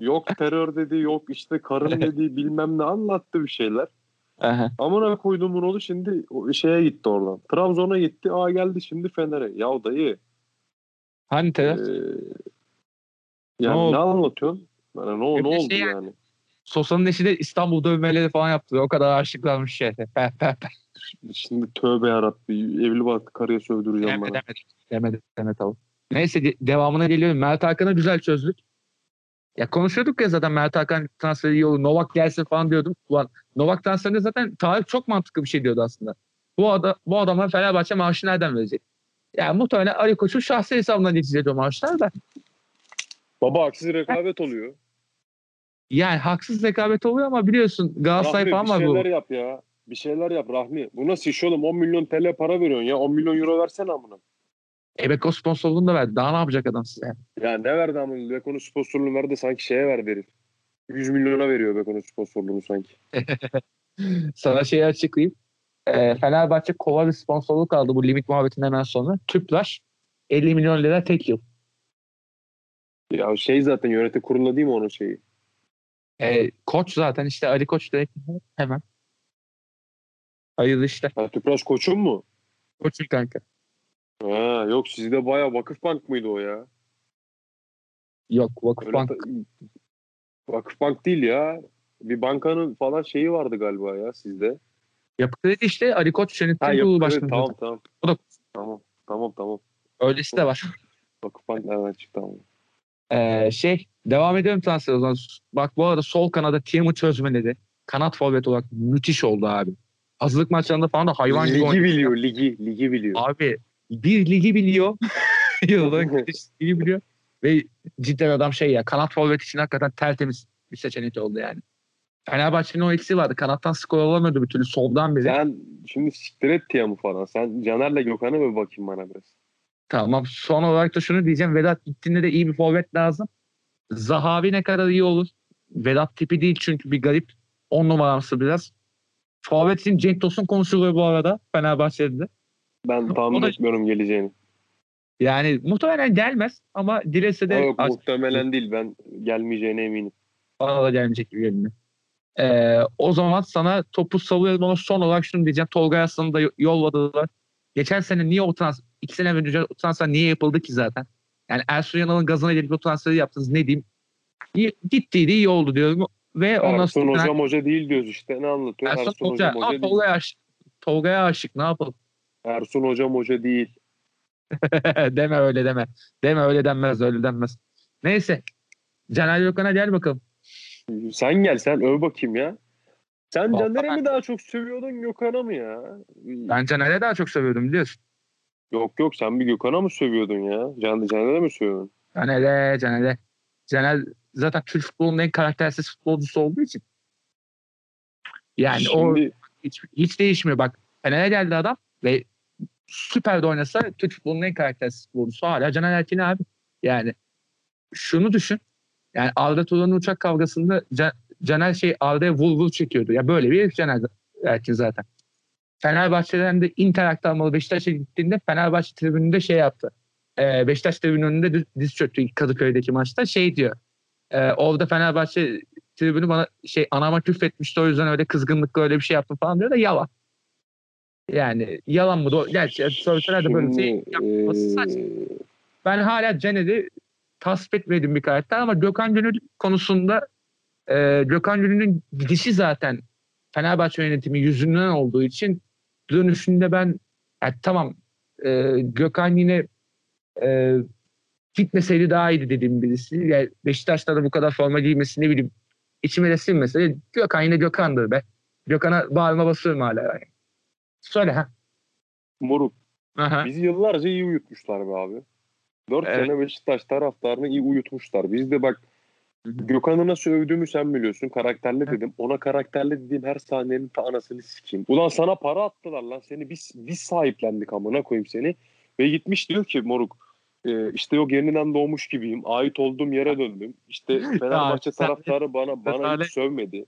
S2: Yok terör dedi. Yok işte karın dedi. Bilmem ne anlattı bir şeyler.
S1: Aha.
S2: Amına koyduğumun oğlu şimdi o şeye gitti oradan. Trabzon'a gitti. Aa geldi şimdi Fener'e. Ya dayı.
S1: Hani
S2: Ee,
S1: terör?
S2: yani
S1: Ne
S2: ne, anlatıyorsun? Yani ne, ne oldu
S1: şey
S2: yani?
S1: Sosa'nın eşi de İstanbul dövmeleri falan yaptı. O kadar aşıklanmış şey. Peh.
S2: Şimdi tövbe yarattı. Evli bak karıya sövdüreceğim
S1: Demedi
S2: bana.
S1: demedi. Demedi demedi tabii. Neyse de- devamına geliyorum. Mert Hakan'ı güzel çözdük. Ya konuşuyorduk ya zaten Mert Hakan transferi iyi olur. Novak gelsin falan diyordum. Ulan Novak transferinde zaten tarih çok mantıklı bir şey diyordu aslında. Bu, ada, bu adama Fenerbahçe maaşı nereden verecek? Yani muhtemelen Ali Koç'un şahsi hesabından geçecek o maaşlar da.
S2: Baba haksız rekabet oluyor.
S1: Yani haksız rekabet oluyor ama biliyorsun Galatasaray
S2: Rahmi
S1: falan
S2: bir
S1: var bu.
S2: şeyler yap ya. Bir şeyler yap Rahmi. Bu nasıl iş oğlum? 10 milyon TL para veriyorsun ya. 10 milyon euro versene amına.
S1: Ebeko sponsorluğunu da verdi. Daha ne yapacak adam size?
S2: Ya ne verdi amına? Beko'nun sponsorluğunu verdi sanki şeye verdi herif. 100 milyona veriyor Beko'nun sponsorluğunu sanki.
S1: Sana şeyi açıklayayım. Ee, Fenerbahçe kova bir sponsorluk aldı bu limit muhabbetinden hemen sonra. Tüpraş 50 milyon lira tek yıl.
S2: Ya şey zaten yönetim kurulunda değil mi onun şeyi?
S1: E, koç zaten işte Ali Koç direkt hemen. Hayırlı işler.
S2: Ha, Tüpraş koçun mu?
S1: Koçun kanka.
S2: Ha, yok sizde baya Vakıfbank mıydı o ya?
S1: Yok Vakıfbank.
S2: Öyle Vakıfbank değil ya. Bir bankanın falan şeyi vardı galiba ya sizde.
S1: Yapı Kredi işte Ali Koç yönetim
S2: Ha
S1: kurulu başkanı.
S2: tamam tamam.
S1: O da-
S2: Tamam tamam tamam.
S1: Öylesi de var.
S2: Vakıfbank nereden çıktı ama.
S1: Ee, şey devam ediyorum transfer o zaman. Bak bu arada sol kanada Tiam'ı çözmeleri kanat forvet olarak müthiş oldu abi. Hazırlık maçlarında falan da hayvan gibi
S2: ligi biliyor ligi. Ligi biliyor.
S1: Abi bir ligi biliyor. Yılda ligi biliyor. Ve cidden adam şey ya kanat forvet için hakikaten tertemiz bir seçenek oldu yani. Fenerbahçe'nin o eksiği vardı. Kanattan skor alamıyordu bir türlü soldan beri.
S2: Sen şimdi siktir et Tiam'ı falan. Sen Caner'le Gökhan'a bir bakayım bana biraz.
S1: Tamam. Son olarak da şunu diyeceğim. Vedat gittiğinde de iyi bir forvet lazım. Zahavi ne kadar iyi olur. Vedat tipi değil çünkü bir garip. On numaramsı biraz. Forvet için Cenk Tosun konuşuluyor bu arada Fenerbahçe'de de.
S2: Ben tahmin
S1: da-
S2: etmiyorum geleceğini.
S1: Yani muhtemelen gelmez ama dilese de
S2: Yok,
S1: az-
S2: muhtemelen değil. Ben gelmeyeceğine eminim.
S1: bana da gelmeyecek gibi geliyor. Ee, o zaman sana topu savuyorum ama son olarak şunu diyeceğim. Tolga Aslan'ı da yolladılar. Geçen sene niye o transfer, iki sene önce o transfer niye yapıldı ki zaten? Yani Ersun Yanal'ın gazına gelip o transferi yaptınız. Ne diyeyim? İyi, gittiydi iyi oldu diyorum. Ve ondan
S2: Ersun
S1: sonra
S2: Hocam hoca değil diyoruz işte. Ne anlatıyor?
S1: Ersun,
S2: Ersun,
S1: Hoca,
S2: Hocam hoca.
S1: Tolga'ya aşık. Tolga'ya aşık ne yapalım?
S2: Ersun Hocam hoca değil.
S1: deme öyle deme. Deme öyle denmez öyle denmez. Neyse. Caner Gökhan'a gel bakalım.
S2: Sen gel sen öv bakayım ya. Sen
S1: Vallahi
S2: Caner'e
S1: ben-
S2: mi daha çok seviyordun Gökhan'a mı ya?
S1: Ben Caner'e daha çok seviyordum biliyorsun.
S2: Yok yok sen bir Gökhan'a mı sövüyordun ya? Can Caner'e mi sövüyordun?
S1: Caner'e, Caner'e. Caner zaten Türk futbolunun en karaktersiz futbolcusu olduğu için. Yani o
S2: Şimdi
S1: hiç, hiç değişmiyor. Bak Fener'e geldi adam ve süper de oynasa Türk futbolunun en karaktersiz futbolcusu hala Caner Erkin abi. Yani şunu düşün. Yani Arda Turan'ın uçak kavgasında Can- Caner şey Arda'ya vur vur çekiyordu. Ya böyle bir herif Caner Erkin zaten. Fenerbahçe'den de Inter aktarmalı Beşiktaş'a gittiğinde Fenerbahçe tribününde şey yaptı. Ee, Beşiktaş tribününün önünde diz, çöktü Kadıköy'deki maçta. Şey diyor. e, orada Fenerbahçe tribünü bana şey anama küfretmişti o yüzden öyle kızgınlıkla öyle bir şey yaptım falan diyor da yalan. Yani yalan mı? Do- Gerçi söyleseler de böyle bir şey yapması saçma. Ben hala Caner'i tasvip etmediğim bir karakter ama Gökhan Gönül konusunda e, Gökhan Gönül'ün gidişi zaten Fenerbahçe yönetimi yüzünden olduğu için dönüşünde ben yani tamam e, Gökhan yine e, gitmeseydi daha iyiydi dediğim birisi. Yani Beşiktaş'ta da bu kadar forma giymesi ne bileyim içime de sinmese Gökhan yine Gökhan'dır be. Gökhan'a bağırma basıyorum hala yani. Söyle ha.
S2: Moruk
S1: Aha.
S2: bizi yıllarca iyi uyutmuşlar be abi. Dört
S1: Evet.
S2: sene Beşiktaş taraftarını iyi uyutmuşlar. Biz de bak. Gökhan'ı nasıl övdüğümü sen biliyorsun. Karakterli dedim. Ona karakterli dediğim her sahnenin ta anasını sikeyim. Ulan sana para attılar lan. Seni biz, biz sahiplendik amına koyayım seni. Ve gitmiş diyor ki moruk e, işte yok yeniden doğmuş gibiyim. Ait olduğum yere döndüm. İşte Fenerbahçe taraftarı bana bana hiç sövmedi.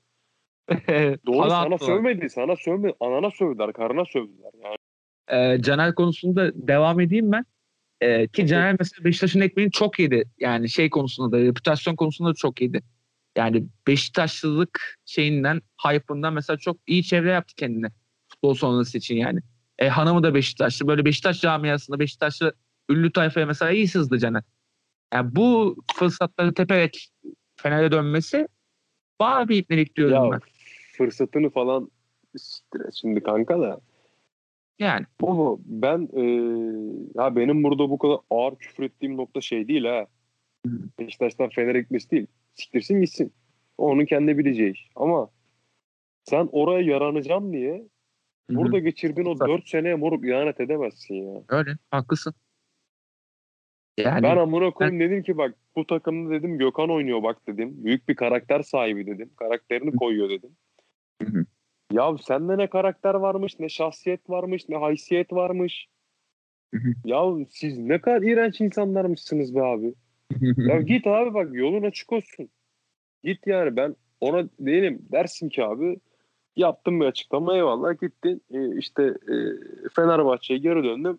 S2: Doğru sana
S1: attılar.
S2: sövmedi. Sana sövmedi. Anana sövdüler. Karına sövdüler. Yani
S1: e, Caner konusunda devam edeyim ben. E, ki Caner mesela Beşiktaş'ın ekmeğini çok yedi. Yani şey konusunda da reputasyon konusunda da çok yedi. Yani Beşiktaşlılık şeyinden, hype'ından mesela çok iyi çevre yaptı kendine. Futbol sonrası için yani. E, hanımı da Beşiktaşlı. Böyle Beşiktaş camiasında Beşiktaşlı ünlü tayfaya mesela iyi sızdı Caner. Yani bu fırsatları teperek Fener'e dönmesi bana bir ipnelik diyorum
S2: ya
S1: ben.
S2: Fırsatını falan şimdi kanka da.
S1: Yani.
S2: Baba ben e, ya benim burada bu kadar ağır küfür ettiğim nokta şey değil ha. Beşiktaş'tan Fener'e gitmesi değil. Siktirsin gitsin. Onun kendi bileceği iş. Ama sen oraya yaranacağım diye burada geçirdiğin o
S1: Tabii.
S2: 4 seneye moruk ihanet edemezsin ya.
S1: Öyle. Haklısın. Yani
S2: Ben amına koyayım dedim ki bak bu takımda dedim Gökhan oynuyor bak dedim. Büyük bir karakter sahibi dedim. Karakterini koyuyor dedim.
S1: Hı hı.
S2: Ya sende ne karakter varmış, ne şahsiyet varmış, ne haysiyet varmış.
S1: Hı hı.
S2: Ya siz ne kadar iğrenç insanlarmışsınız be abi. Ya git abi bak yolun açık olsun. Git yani ben ona değilim dersin ki abi yaptım bir açıklama eyvallah gittin e, işte e, Fenerbahçe'ye geri döndüm.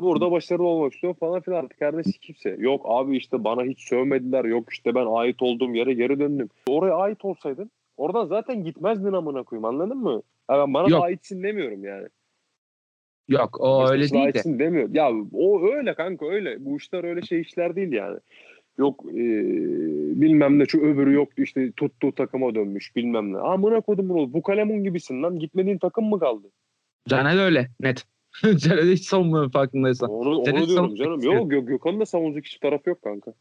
S2: Burada başarılı olmak istiyorum falan filan neyse kimse. Yok abi işte bana hiç sövmediler. Yok işte ben ait olduğum yere geri döndüm. Oraya ait olsaydın oradan zaten gitmezdin amına koyayım anladın mı? Yani bana
S1: Yok.
S2: aitsin demiyorum yani.
S1: Yok o
S2: İşte
S1: öyle değil de.
S2: aitsin demiyorum. Ya o öyle kanka öyle. Bu işler öyle şey işler değil yani. Yok e, bilmem ne şu öbürü yoktu işte tuttuğu takıma dönmüş bilmem ne. Amına kodum bunu. Bu kalemun gibisin lan. Gitmediğin takım mı kaldı?
S1: Caner öyle net. Caner hiç savunmuyor farkındaysan.
S2: Onu, onu diyorum canım. Yok Gö Gökhan'ın da savunacak hiçbir tarafı yok kanka.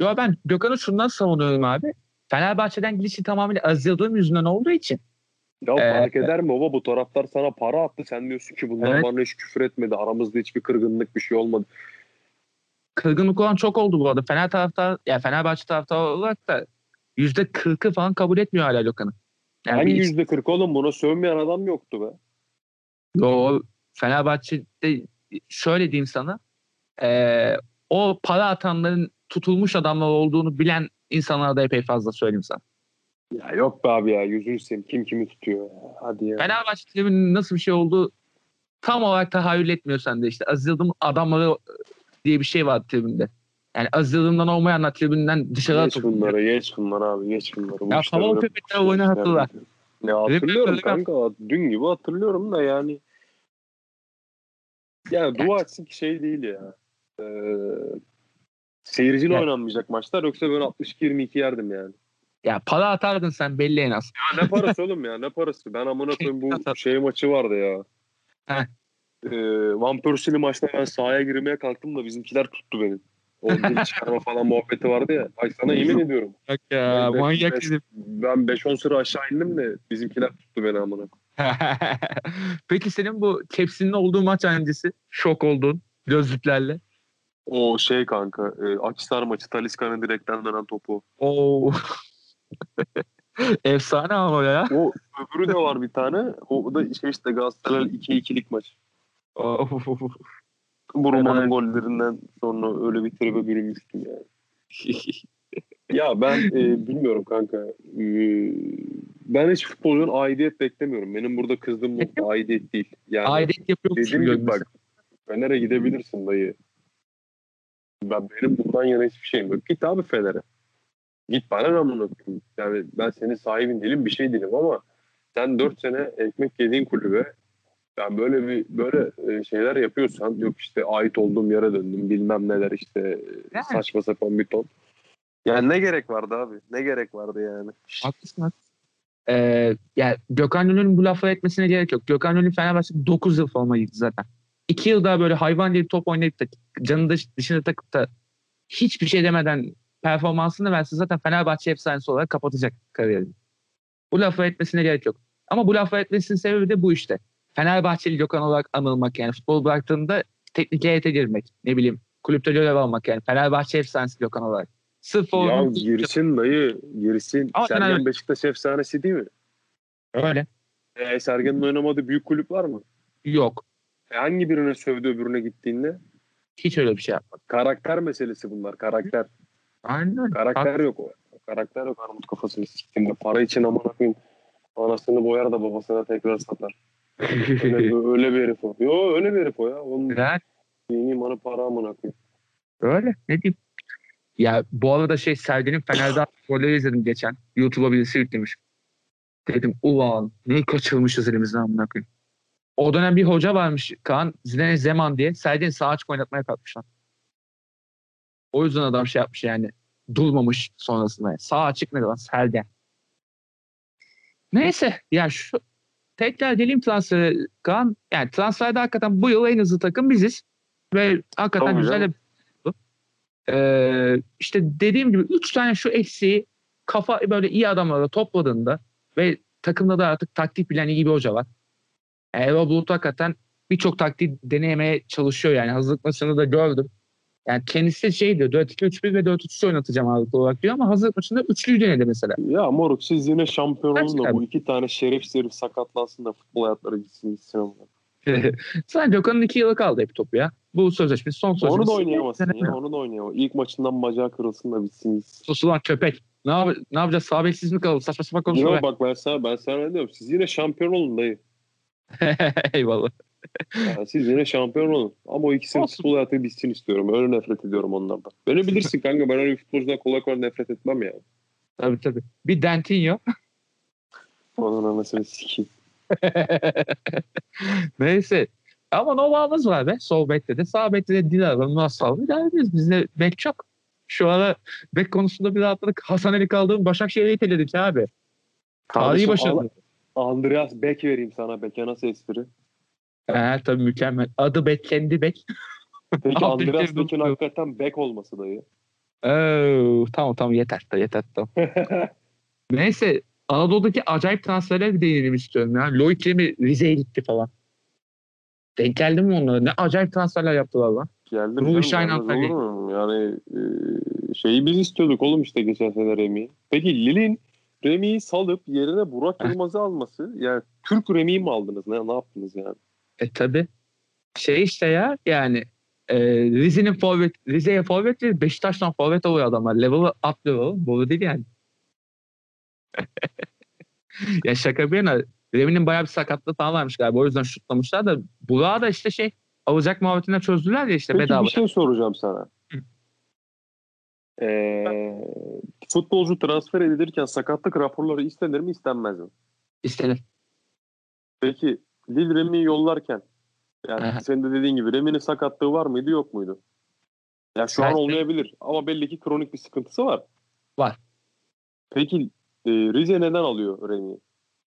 S1: Yo ben Gökhan'ı şundan savunuyorum abi. Fenerbahçe'den gidişi tamamıyla Aziz Yıldırım yüzünden olduğu için.
S2: Ya
S1: Ee,
S2: fark eder mi baba bu taraftar sana para attı sen diyorsun ki bunlar
S1: Evet.
S2: bana hiç küfür etmedi aramızda hiçbir kırgınlık bir şey olmadı.
S1: Kırgınlık olan çok oldu bu arada. Fener taraftar, ya Fenerbahçe taraftarı olarak da yüzde kırkı falan kabul etmiyor hala Gökhan'ı. Yani
S2: Hangi yüzde kırk oğlum buna sövmeyen adam yoktu be.
S1: Yo, Fenerbahçe'de şöyle diyeyim sana. eee, o para atanların tutulmuş adamlar olduğunu bilen insanlara da epey fazla söyleyeyim sana.
S2: Ya yok be abi ya yüzünü seveyim kim kimi tutuyor ya. Hadi ya.
S1: Fenerbahçe tribünün nasıl bir şey olduğu tam olarak tahayyül etmiyor sende işte. Aziz Yıldırım adamları diye bir şey var tribünde. Yani Aziz Yıldırım'dan olmayanlar tribünden dışarı
S2: Geç
S1: atılıyor.
S2: bunları geç bunları abi geç bunları. Bu
S1: Ya köpekler
S2: şey
S1: oyunu
S2: işler
S1: hatırla.
S2: değil. Ya hatırlıyorum kanka. Dün gibi hatırlıyorum da yani. Yani dua etsin ki şey değil ya. Ee, seyirciyle
S1: Ya.
S2: oynanmayacak maçlar yoksa ben 62-22 yerdim yani.
S1: Ya para atardın sen belli en az.
S2: Ya ne parası oğlum ya ne parası? Ben amına koyayım bu şey maçı vardı ya.
S1: Heh.
S2: Ee, Van Persie'li maçta ben sahaya girmeye kalktım da bizimkiler tuttu beni. O dil çıkarma falan muhabbeti vardı ya. Ay sana yemin ediyorum.
S1: Bak ya
S2: Ben-
S1: manyak dedim.
S2: Ben 5-10 sıra aşağı indim de bizimkiler tuttu beni amına.
S1: Peki senin bu tepsinin olduğu maç hangisi? Şok oldun gözlüklerle.
S2: O şey kanka e, Akisar maçı Talisca'nın direkten dönen topu.
S1: Oo. Efsane ama ya.
S2: O öbürü de var bir tane. O da şey işte Galatasaray 2-2'lik maç. Bu Roma'nın gollerinden sonra öyle bir tribe bürünmüştüm yani. Ya ben e, bilmiyorum kanka. E, ben hiç futbolcunun aidiyet beklemiyorum. Benim burada kızdığım nokta aidiyet değil. Yani
S1: Aidiyet yapıyormuş
S2: dediğim
S1: gibi
S2: gibi bak Fener'e gidebilirsin dayı. Ben benim bundan yana hiçbir şeyim yok. Git abi Fener'e. Git bana ne amına koyayım. Yani ben senin sahibin değilim bir şey değilim ama sen 4 sene ekmek yediğin kulübe ben böyle bir böyle e, şeyler yapıyorsan yok işte ait olduğum yere döndüm bilmem neler işte
S1: Yani.
S2: saçma sapan bir ton. Yani ne gerek vardı abi? Ne gerek vardı yani?
S1: Haklısın haklısın. Ee, yani Gökhan Gönül'ün bu lafı etmesine gerek yok. Gökhan Gönül Fenerbahçe'de 9 yıl forma giydi zaten. 2 yıl daha böyle hayvan gibi top oynayıp da canını dış, dışına takıp da hiçbir şey demeden performansını verse zaten Fenerbahçe efsanesi olarak kapatacak kariyerini. Bu lafı etmesine gerek yok. Ama bu lafı etmesinin sebebi de bu işte. Fenerbahçeli Gökhan olarak anılmak yani futbol bıraktığında teknik heyete girmek. Ne bileyim kulüpte görev almak yani. Fenerbahçe efsanesi Gökhan olarak. Sırf o
S2: Ya girsin dayı girsin.
S1: Ama
S2: Sergen
S1: Fener-
S2: Beşiktaş efsanesi değil mi?
S1: öyle.
S2: E, Sergen'in oynamadığı büyük kulüp var mı?
S1: Yok.
S2: E, hangi birine sövdü öbürüne gittiğinde?
S1: Hiç öyle bir şey yapmadı.
S2: Karakter meselesi bunlar. Karakter.
S1: Aynen.
S2: Karakter yok o. Karakter yok armut kafasını siktiğinde. Para için amına koyayım. Anasını boyar da babasına tekrar satar. Öyle, öyle bir herif o. Yo öyle bir herif o ya. Onun
S1: Güzel.
S2: dini manı para amına koyayım.
S1: Öyle. Ne diyeyim? Ya bu arada şey Sergen'in Fener'de golleri izledim geçen. YouTube'a birisi yüklemiş. Dedim ulan ne kaçırmışız elimizden amına koyayım. O dönem bir hoca varmış Kaan Zidane Zeman diye. Sergen'i sağ açık oynatmaya kalkmışlar. O yüzden adam şey yapmış yani. Durmamış sonrasında. Sağ açık ne lan? Sergen. Neyse ya şu tekrar geleyim transferi Kaan. Yani transferde hakikaten bu yıl en hızlı takım biziz. Ve hakikaten
S2: Tabii
S1: güzel de ee, işte dediğim gibi üç tane şu eksiği kafa böyle iyi adamlarla topladığında ve takımda da artık taktik bilen iyi bir hoca var. Erol Bulut hakikaten birçok taktik denemeye çalışıyor yani. Hazırlık maçında da gördüm. Yani kendisi şey diyor 4-2-3-1 ve 4-3 oynatacağım ağırlıklı olarak diyor ama hazırlık maçında üçlüyü denedi mesela.
S2: Ya moruk siz yine şampiyon olun da bu iki tane şeref herif sakatlansın da futbol hayatları gitsin gitsin.
S1: Sen Gökhan'ın iki yılı kaldı hep topu ya. Bu sözleşmesi son sözleşmesi.
S2: Onu da oynayamazsın ya. Onu da oynayamaz. İlk maçından bacağı kırılsın da bitsin gitsin.
S1: Sus ulan köpek. Ne, yap ne yapacağız? Sağ beksiz mi kalalım? Saçma sapan konuşma.
S2: Yo,
S1: be.
S2: bak ben sana ben sana ne diyorum. Siz yine şampiyon olun dayı.
S1: Eyvallah.
S2: Ya siz yine şampiyon olun. Ama o ikisinin
S1: Olsun.
S2: futbol hayatı bitsin istiyorum. Öyle nefret ediyorum onlardan. Beni bilirsin kanka. Ben öyle futbolcudan kolay kolay nefret etmem ya.
S1: Tabii tabii. Bir Dentinho.
S2: Onun anasını sikeyim.
S1: Neyse. Ama Nova'mız var be. Sol bekte de. Sağ bekte de Dilar var. Nasıl İlerleyiz. Bizde bek çok. Şu ara bek konusunda bir rahatladık. Hasan Ali kaldığım Başakşehir'e iteledik abi. Tarihi başarılı.
S2: Andreas Beck vereyim sana. Beck'e nasıl espri?
S1: Ee, tabii mükemmel. Adı Bek, kendi Bek.
S2: Peki Andreas Beck'in hakikaten Beck olması dayı.
S1: Oo, tamam tamam yeter. Yeter tamam. Neyse Anadolu'daki acayip transferler bir değinelim istiyorum ya. Loic Remy Rize'ye gitti falan. Denk geldin mi onlara? Ne acayip transferler yaptılar lan. Antalya.
S2: olur mu? Yani e, şeyi biz istiyorduk oğlum işte geçen sene Remi'yi. Peki Lille'in Remi'yi salıp yerine Burak. Yılmaz'ı alması yani Türk Remi'yi mi aldınız? Ne, ne yaptınız yani?
S1: E tabi. Şey işte ya yani e, Rize'nin forvet, Rize'ye forvet değil Beşiktaş'tan forvet oluyor adamlar. Level'ı atlıyor oğlum. Doğru değil yani. ya şaka bir yana Remi'nin bayağı bir sakatlığı falan varmış galiba. O yüzden şutlamışlar da Burak'ı da işte şey alacak muhabbetinden çözdüler ya işte
S2: Peki
S1: bedava.
S2: bir şey soracağım sana. Ee, futbolcu transfer edilirken sakatlık raporları istenir mi istenmez mi?
S1: İstenir.
S2: Peki Lille Remi'yi yollarken yani
S1: Aha.
S2: senin de dediğin gibi Remi'nin sakatlığı var mıydı yok muydu? Ya şu an
S1: Belki-
S2: olmayabilir ama belli ki kronik bir sıkıntısı var.
S1: Var.
S2: Peki e, Rize neden alıyor Remi'yi?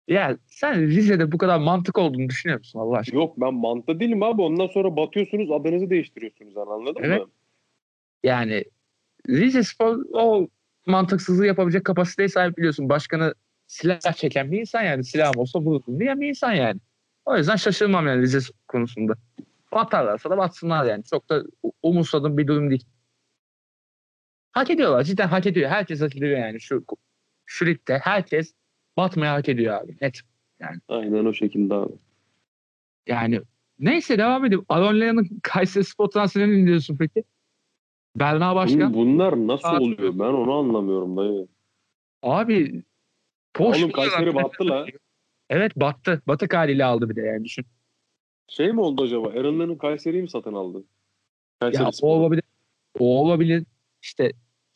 S1: Ya sen Rize'de bu kadar mantık olduğunu düşünüyor musun Allah aşkına?
S2: Yok ben mantı değilim abi. Ondan sonra batıyorsunuz adınızı değiştiriyorsunuz yani anladın
S1: Evet.
S2: mı?
S1: Yani Rize Spor o mantıksızlığı yapabilecek kapasiteye sahip biliyorsun. Başkanı silah çeken bir insan yani. Silahım olsa vururdum diyen bir insan yani. O yüzden şaşırmam yani Rize konusunda. Batarlarsa da batsınlar yani. Çok da umursadığım bir durum değil. Hak ediyorlar. Cidden hak ediyor. Herkes hak ediyor yani. Şu, şu ligde herkes batmayı hak ediyor abi. Net.
S2: Aynen o şekilde abi.
S1: Yani neyse devam edeyim. Aaron Leon'un Kayseri Spor transferini ne diyorsun peki? Berna Başkan.
S2: Bunlar nasıl
S1: Abi.
S2: oluyor? Ben onu anlamıyorum dayı.
S1: Abi boş
S2: Oğlum
S1: buluyorlar.
S2: Kayseri battı la.
S1: Evet battı. Batık haliyle aldı bir de yani düşün.
S2: Şey mi oldu acaba? Aaron'ların Kayseri'yi mi satın aldı? Kayseri
S1: Ya o
S2: Spor.
S1: olabilir. O olabilir. İşte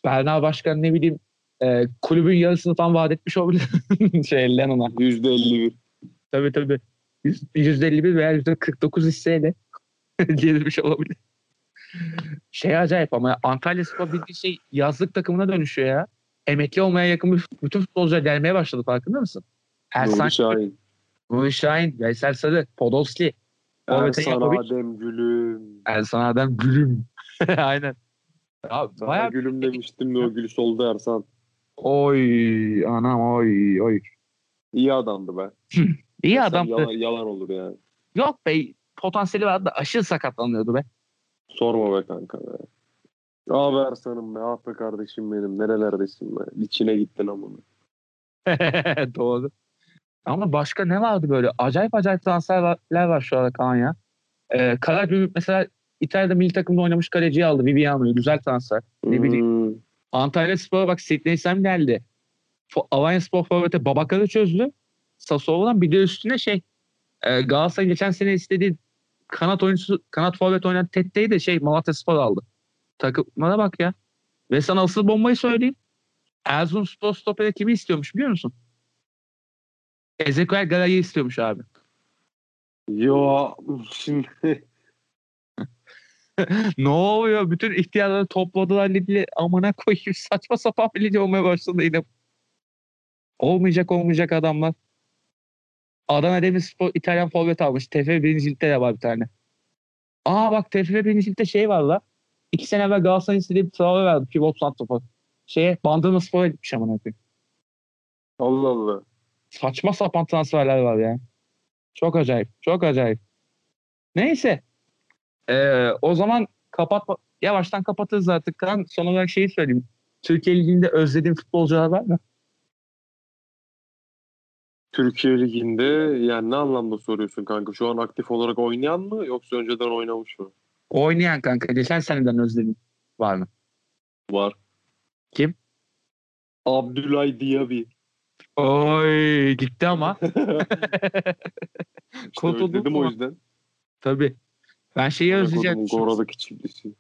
S1: Berna Başkan ne bileyim e, kulübün yarısını tam vaat etmiş olabilir. şey Lennon'a.
S2: %51.
S1: Tabii tabii. Yüz- %51 veya %49 hisseyle girmiş olabilir. Şey acayip ama Antalya Spor bildiğin şey yazlık takımına dönüşüyor ya. Emekli olmaya yakın bütün futbolcular gelmeye başladı farkında mısın? Ersan
S2: Şahin.
S1: Nuri Şahin, Veysel Sarı, Podolski,
S2: Ersan. Adem Gülüm.
S1: Ersan Adem Gülüm. Aynen. Ya bayağı
S2: Gülüm demiştim de o gül soldu Ersan.
S1: oy anam oy oy.
S2: İyi adamdı be.
S1: İyi
S2: Sen
S1: adamdı.
S2: Yalan, yalan olur yani.
S1: Yok be potansiyeli vardı da aşırı sakatlanıyordu be.
S2: Sorma be kanka be. Abi Ersan'ım be. Ah be kardeşim benim. Nerelerdesin be. İçine gittin amına.
S1: Doğru. Ama başka ne vardı böyle? Acayip acayip transferler var şu anda Kaan ya. Ee, Karagümrük mesela İtalya'da milli takımda oynamış kaleciyi aldı. Viviano'yu. Güzel transfer. Ne bileyim.
S2: Hmm.
S1: Antalya Spor'a bak Sidney Sam geldi. Alanya Spor Forvet'e Babakar'ı çözdü. Sassuolo'dan bir de üstüne şey e, Galatasaray geçen sene istediği kanat oyuncusu kanat forvet oynayan Tette'yi de şey Malatya Spor aldı. Takımlara bak ya. Ve sana asıl bombayı söyleyeyim. Erzurumspor stopere kimi istiyormuş biliyor musun? Ezekiel Garay'ı istiyormuş abi.
S2: Yo şimdi
S1: ne oluyor? Bütün ihtiyarları topladılar ligi. Amına koyayım saçma sapan bir lig olmaya başladı yine. Olmayacak olmayacak adamlar. Adana Demirspor İtalyan forvet almış. TFF 1. Lig'de de var bir tane. Aa bak TFF 1. Lig'de şey var la. İki sene evvel Galatasaray'ın istediği bir Traore verdi. Pivot santrafor. Şeye Bandırma Spor'a gitmiş amına koyayım.
S2: Allah Allah.
S1: Saçma sapan transferler var ya. Çok acayip. Çok acayip. Neyse. Ee, o zaman kapat yavaştan kapatırız artık. Kan son olarak şeyi söyleyeyim. Türkiye Ligi'nde özlediğin futbolcular var mı?
S2: Türkiye Ligi'nde yani ne anlamda soruyorsun kanka? Şu an aktif olarak oynayan mı yoksa önceden oynamış mı?
S1: Oynayan kanka. Geçen seneden özlediğin var mı?
S2: Var.
S1: Kim?
S2: Abdülay Diaby.
S1: Oy gitti ama.
S2: işte
S1: Kurtuldun
S2: özledim
S1: mu?
S2: o yüzden.
S1: Tabii. Ben şeyi özleyeceğim.
S2: Gora'daki çiftliği.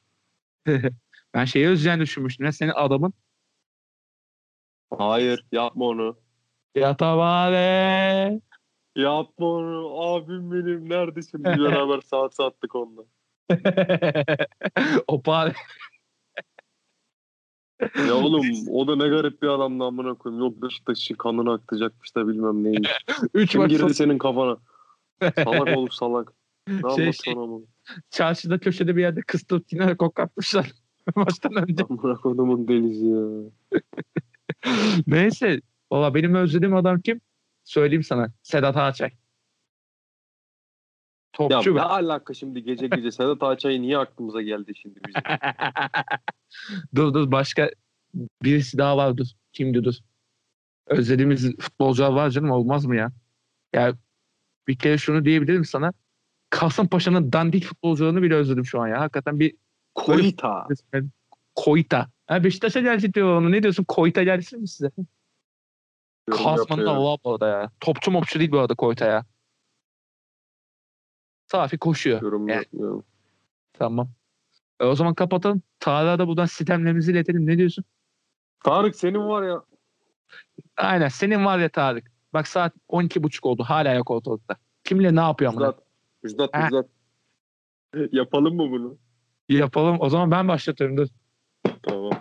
S1: ben şeyi özleyeceğini düşünmüştüm. Ya senin adamın
S2: Hayır yapma onu.
S1: Yatabare.
S2: Yapma onu. Abim benim. Neredesin? Biz beraber saat sattık onunla.
S1: o pare.
S2: Ya oğlum o da ne garip bir adamdı amına koyayım. Yok Beşiktaş'ın kanını akıtacakmış da bilmem neymiş.
S1: 3
S2: Kim girdi senin kafana? Salak olup salak. Ne
S1: Şey, şey.
S2: ama?
S1: çarşıda köşede bir yerde kıstırtına koklatmışlar maçtan önce.
S2: Amına kodumun delisi ya.
S1: Neyse. Valla benim özlediğim adam kim? Söyleyeyim sana. Sedat Ağaçay.
S2: Ya
S1: Topçu
S2: ne
S1: be.
S2: alaka şimdi gece gece Sedat Ağaçay niye aklımıza geldi şimdi bizim?
S1: dur dur başka birisi daha var dur. Kimdi dur. Özlediğimiz futbolcular var canım olmaz mı ya? Ya bir kere şunu diyebilirim sana. Kasımpaşa'nın dandik futbolcularını bile özledim şu an ya. Hakikaten bir
S2: Koita.
S1: Koita. Ha Beşiktaş'a gelsin diyor onu. Ne diyorsun? Koita gelsin mi size?
S2: Yapıyorum.
S1: Allah bu arada ya. Topçu mopçu değil bu arada Koita ya. Safi koşuyor.
S2: Yorum
S1: Yani.
S2: yapmıyorum.
S1: Tamam. E, o zaman kapatalım. Tarık'a da buradan sistemlerimizi iletelim. Ne diyorsun?
S2: Tarık senin var ya.
S1: Aynen. Senin var ya Tarık. Bak saat 12.30 oldu. Hala yok ortalıkta. Kimle ne yapıyor amına?
S2: Müjdat. Müjdat. Yapalım mı bunu?
S1: Yapalım. O zaman ben başlatıyorum. Dur.
S2: Tamam.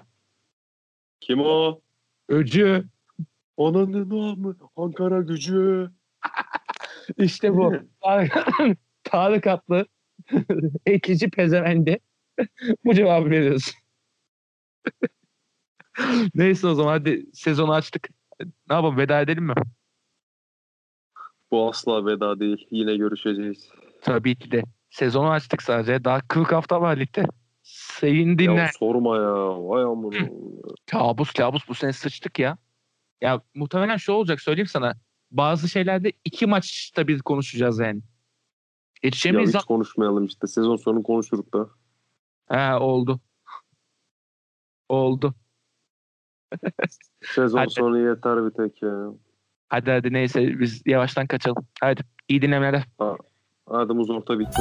S2: Kim o?
S1: Öcü.
S2: Ananın namı. Ankara gücü.
S1: İşte bu. Tarık, Tarık adlı ekici pezevende bu cevabı veriyoruz. Neyse o zaman hadi sezonu açtık. Ne yapalım veda edelim mi?
S2: Bu asla veda değil. Yine görüşeceğiz.
S1: Tabii ki de. Sezonu açtık sadece. Daha 40 hafta var ligde. Sayın dinle.
S2: Ya sorma ya. Vay amına.
S1: Kabus kabus bu sene sıçtık ya. Ya muhtemelen şu olacak söyleyeyim sana. Bazı şeylerde iki maçta bir konuşacağız yani.
S2: ya
S1: Yetişemeyiz.
S2: hiç konuşmayalım işte. Sezon sonu konuşuruk da.
S1: He oldu. Oldu.
S2: Sezon
S1: Hadi.
S2: sonu yeter bir tek ya.
S1: Hadi hadi neyse biz yavaştan kaçalım. Hadi iyi dinlemeler.
S2: Hadi muz orta bitti.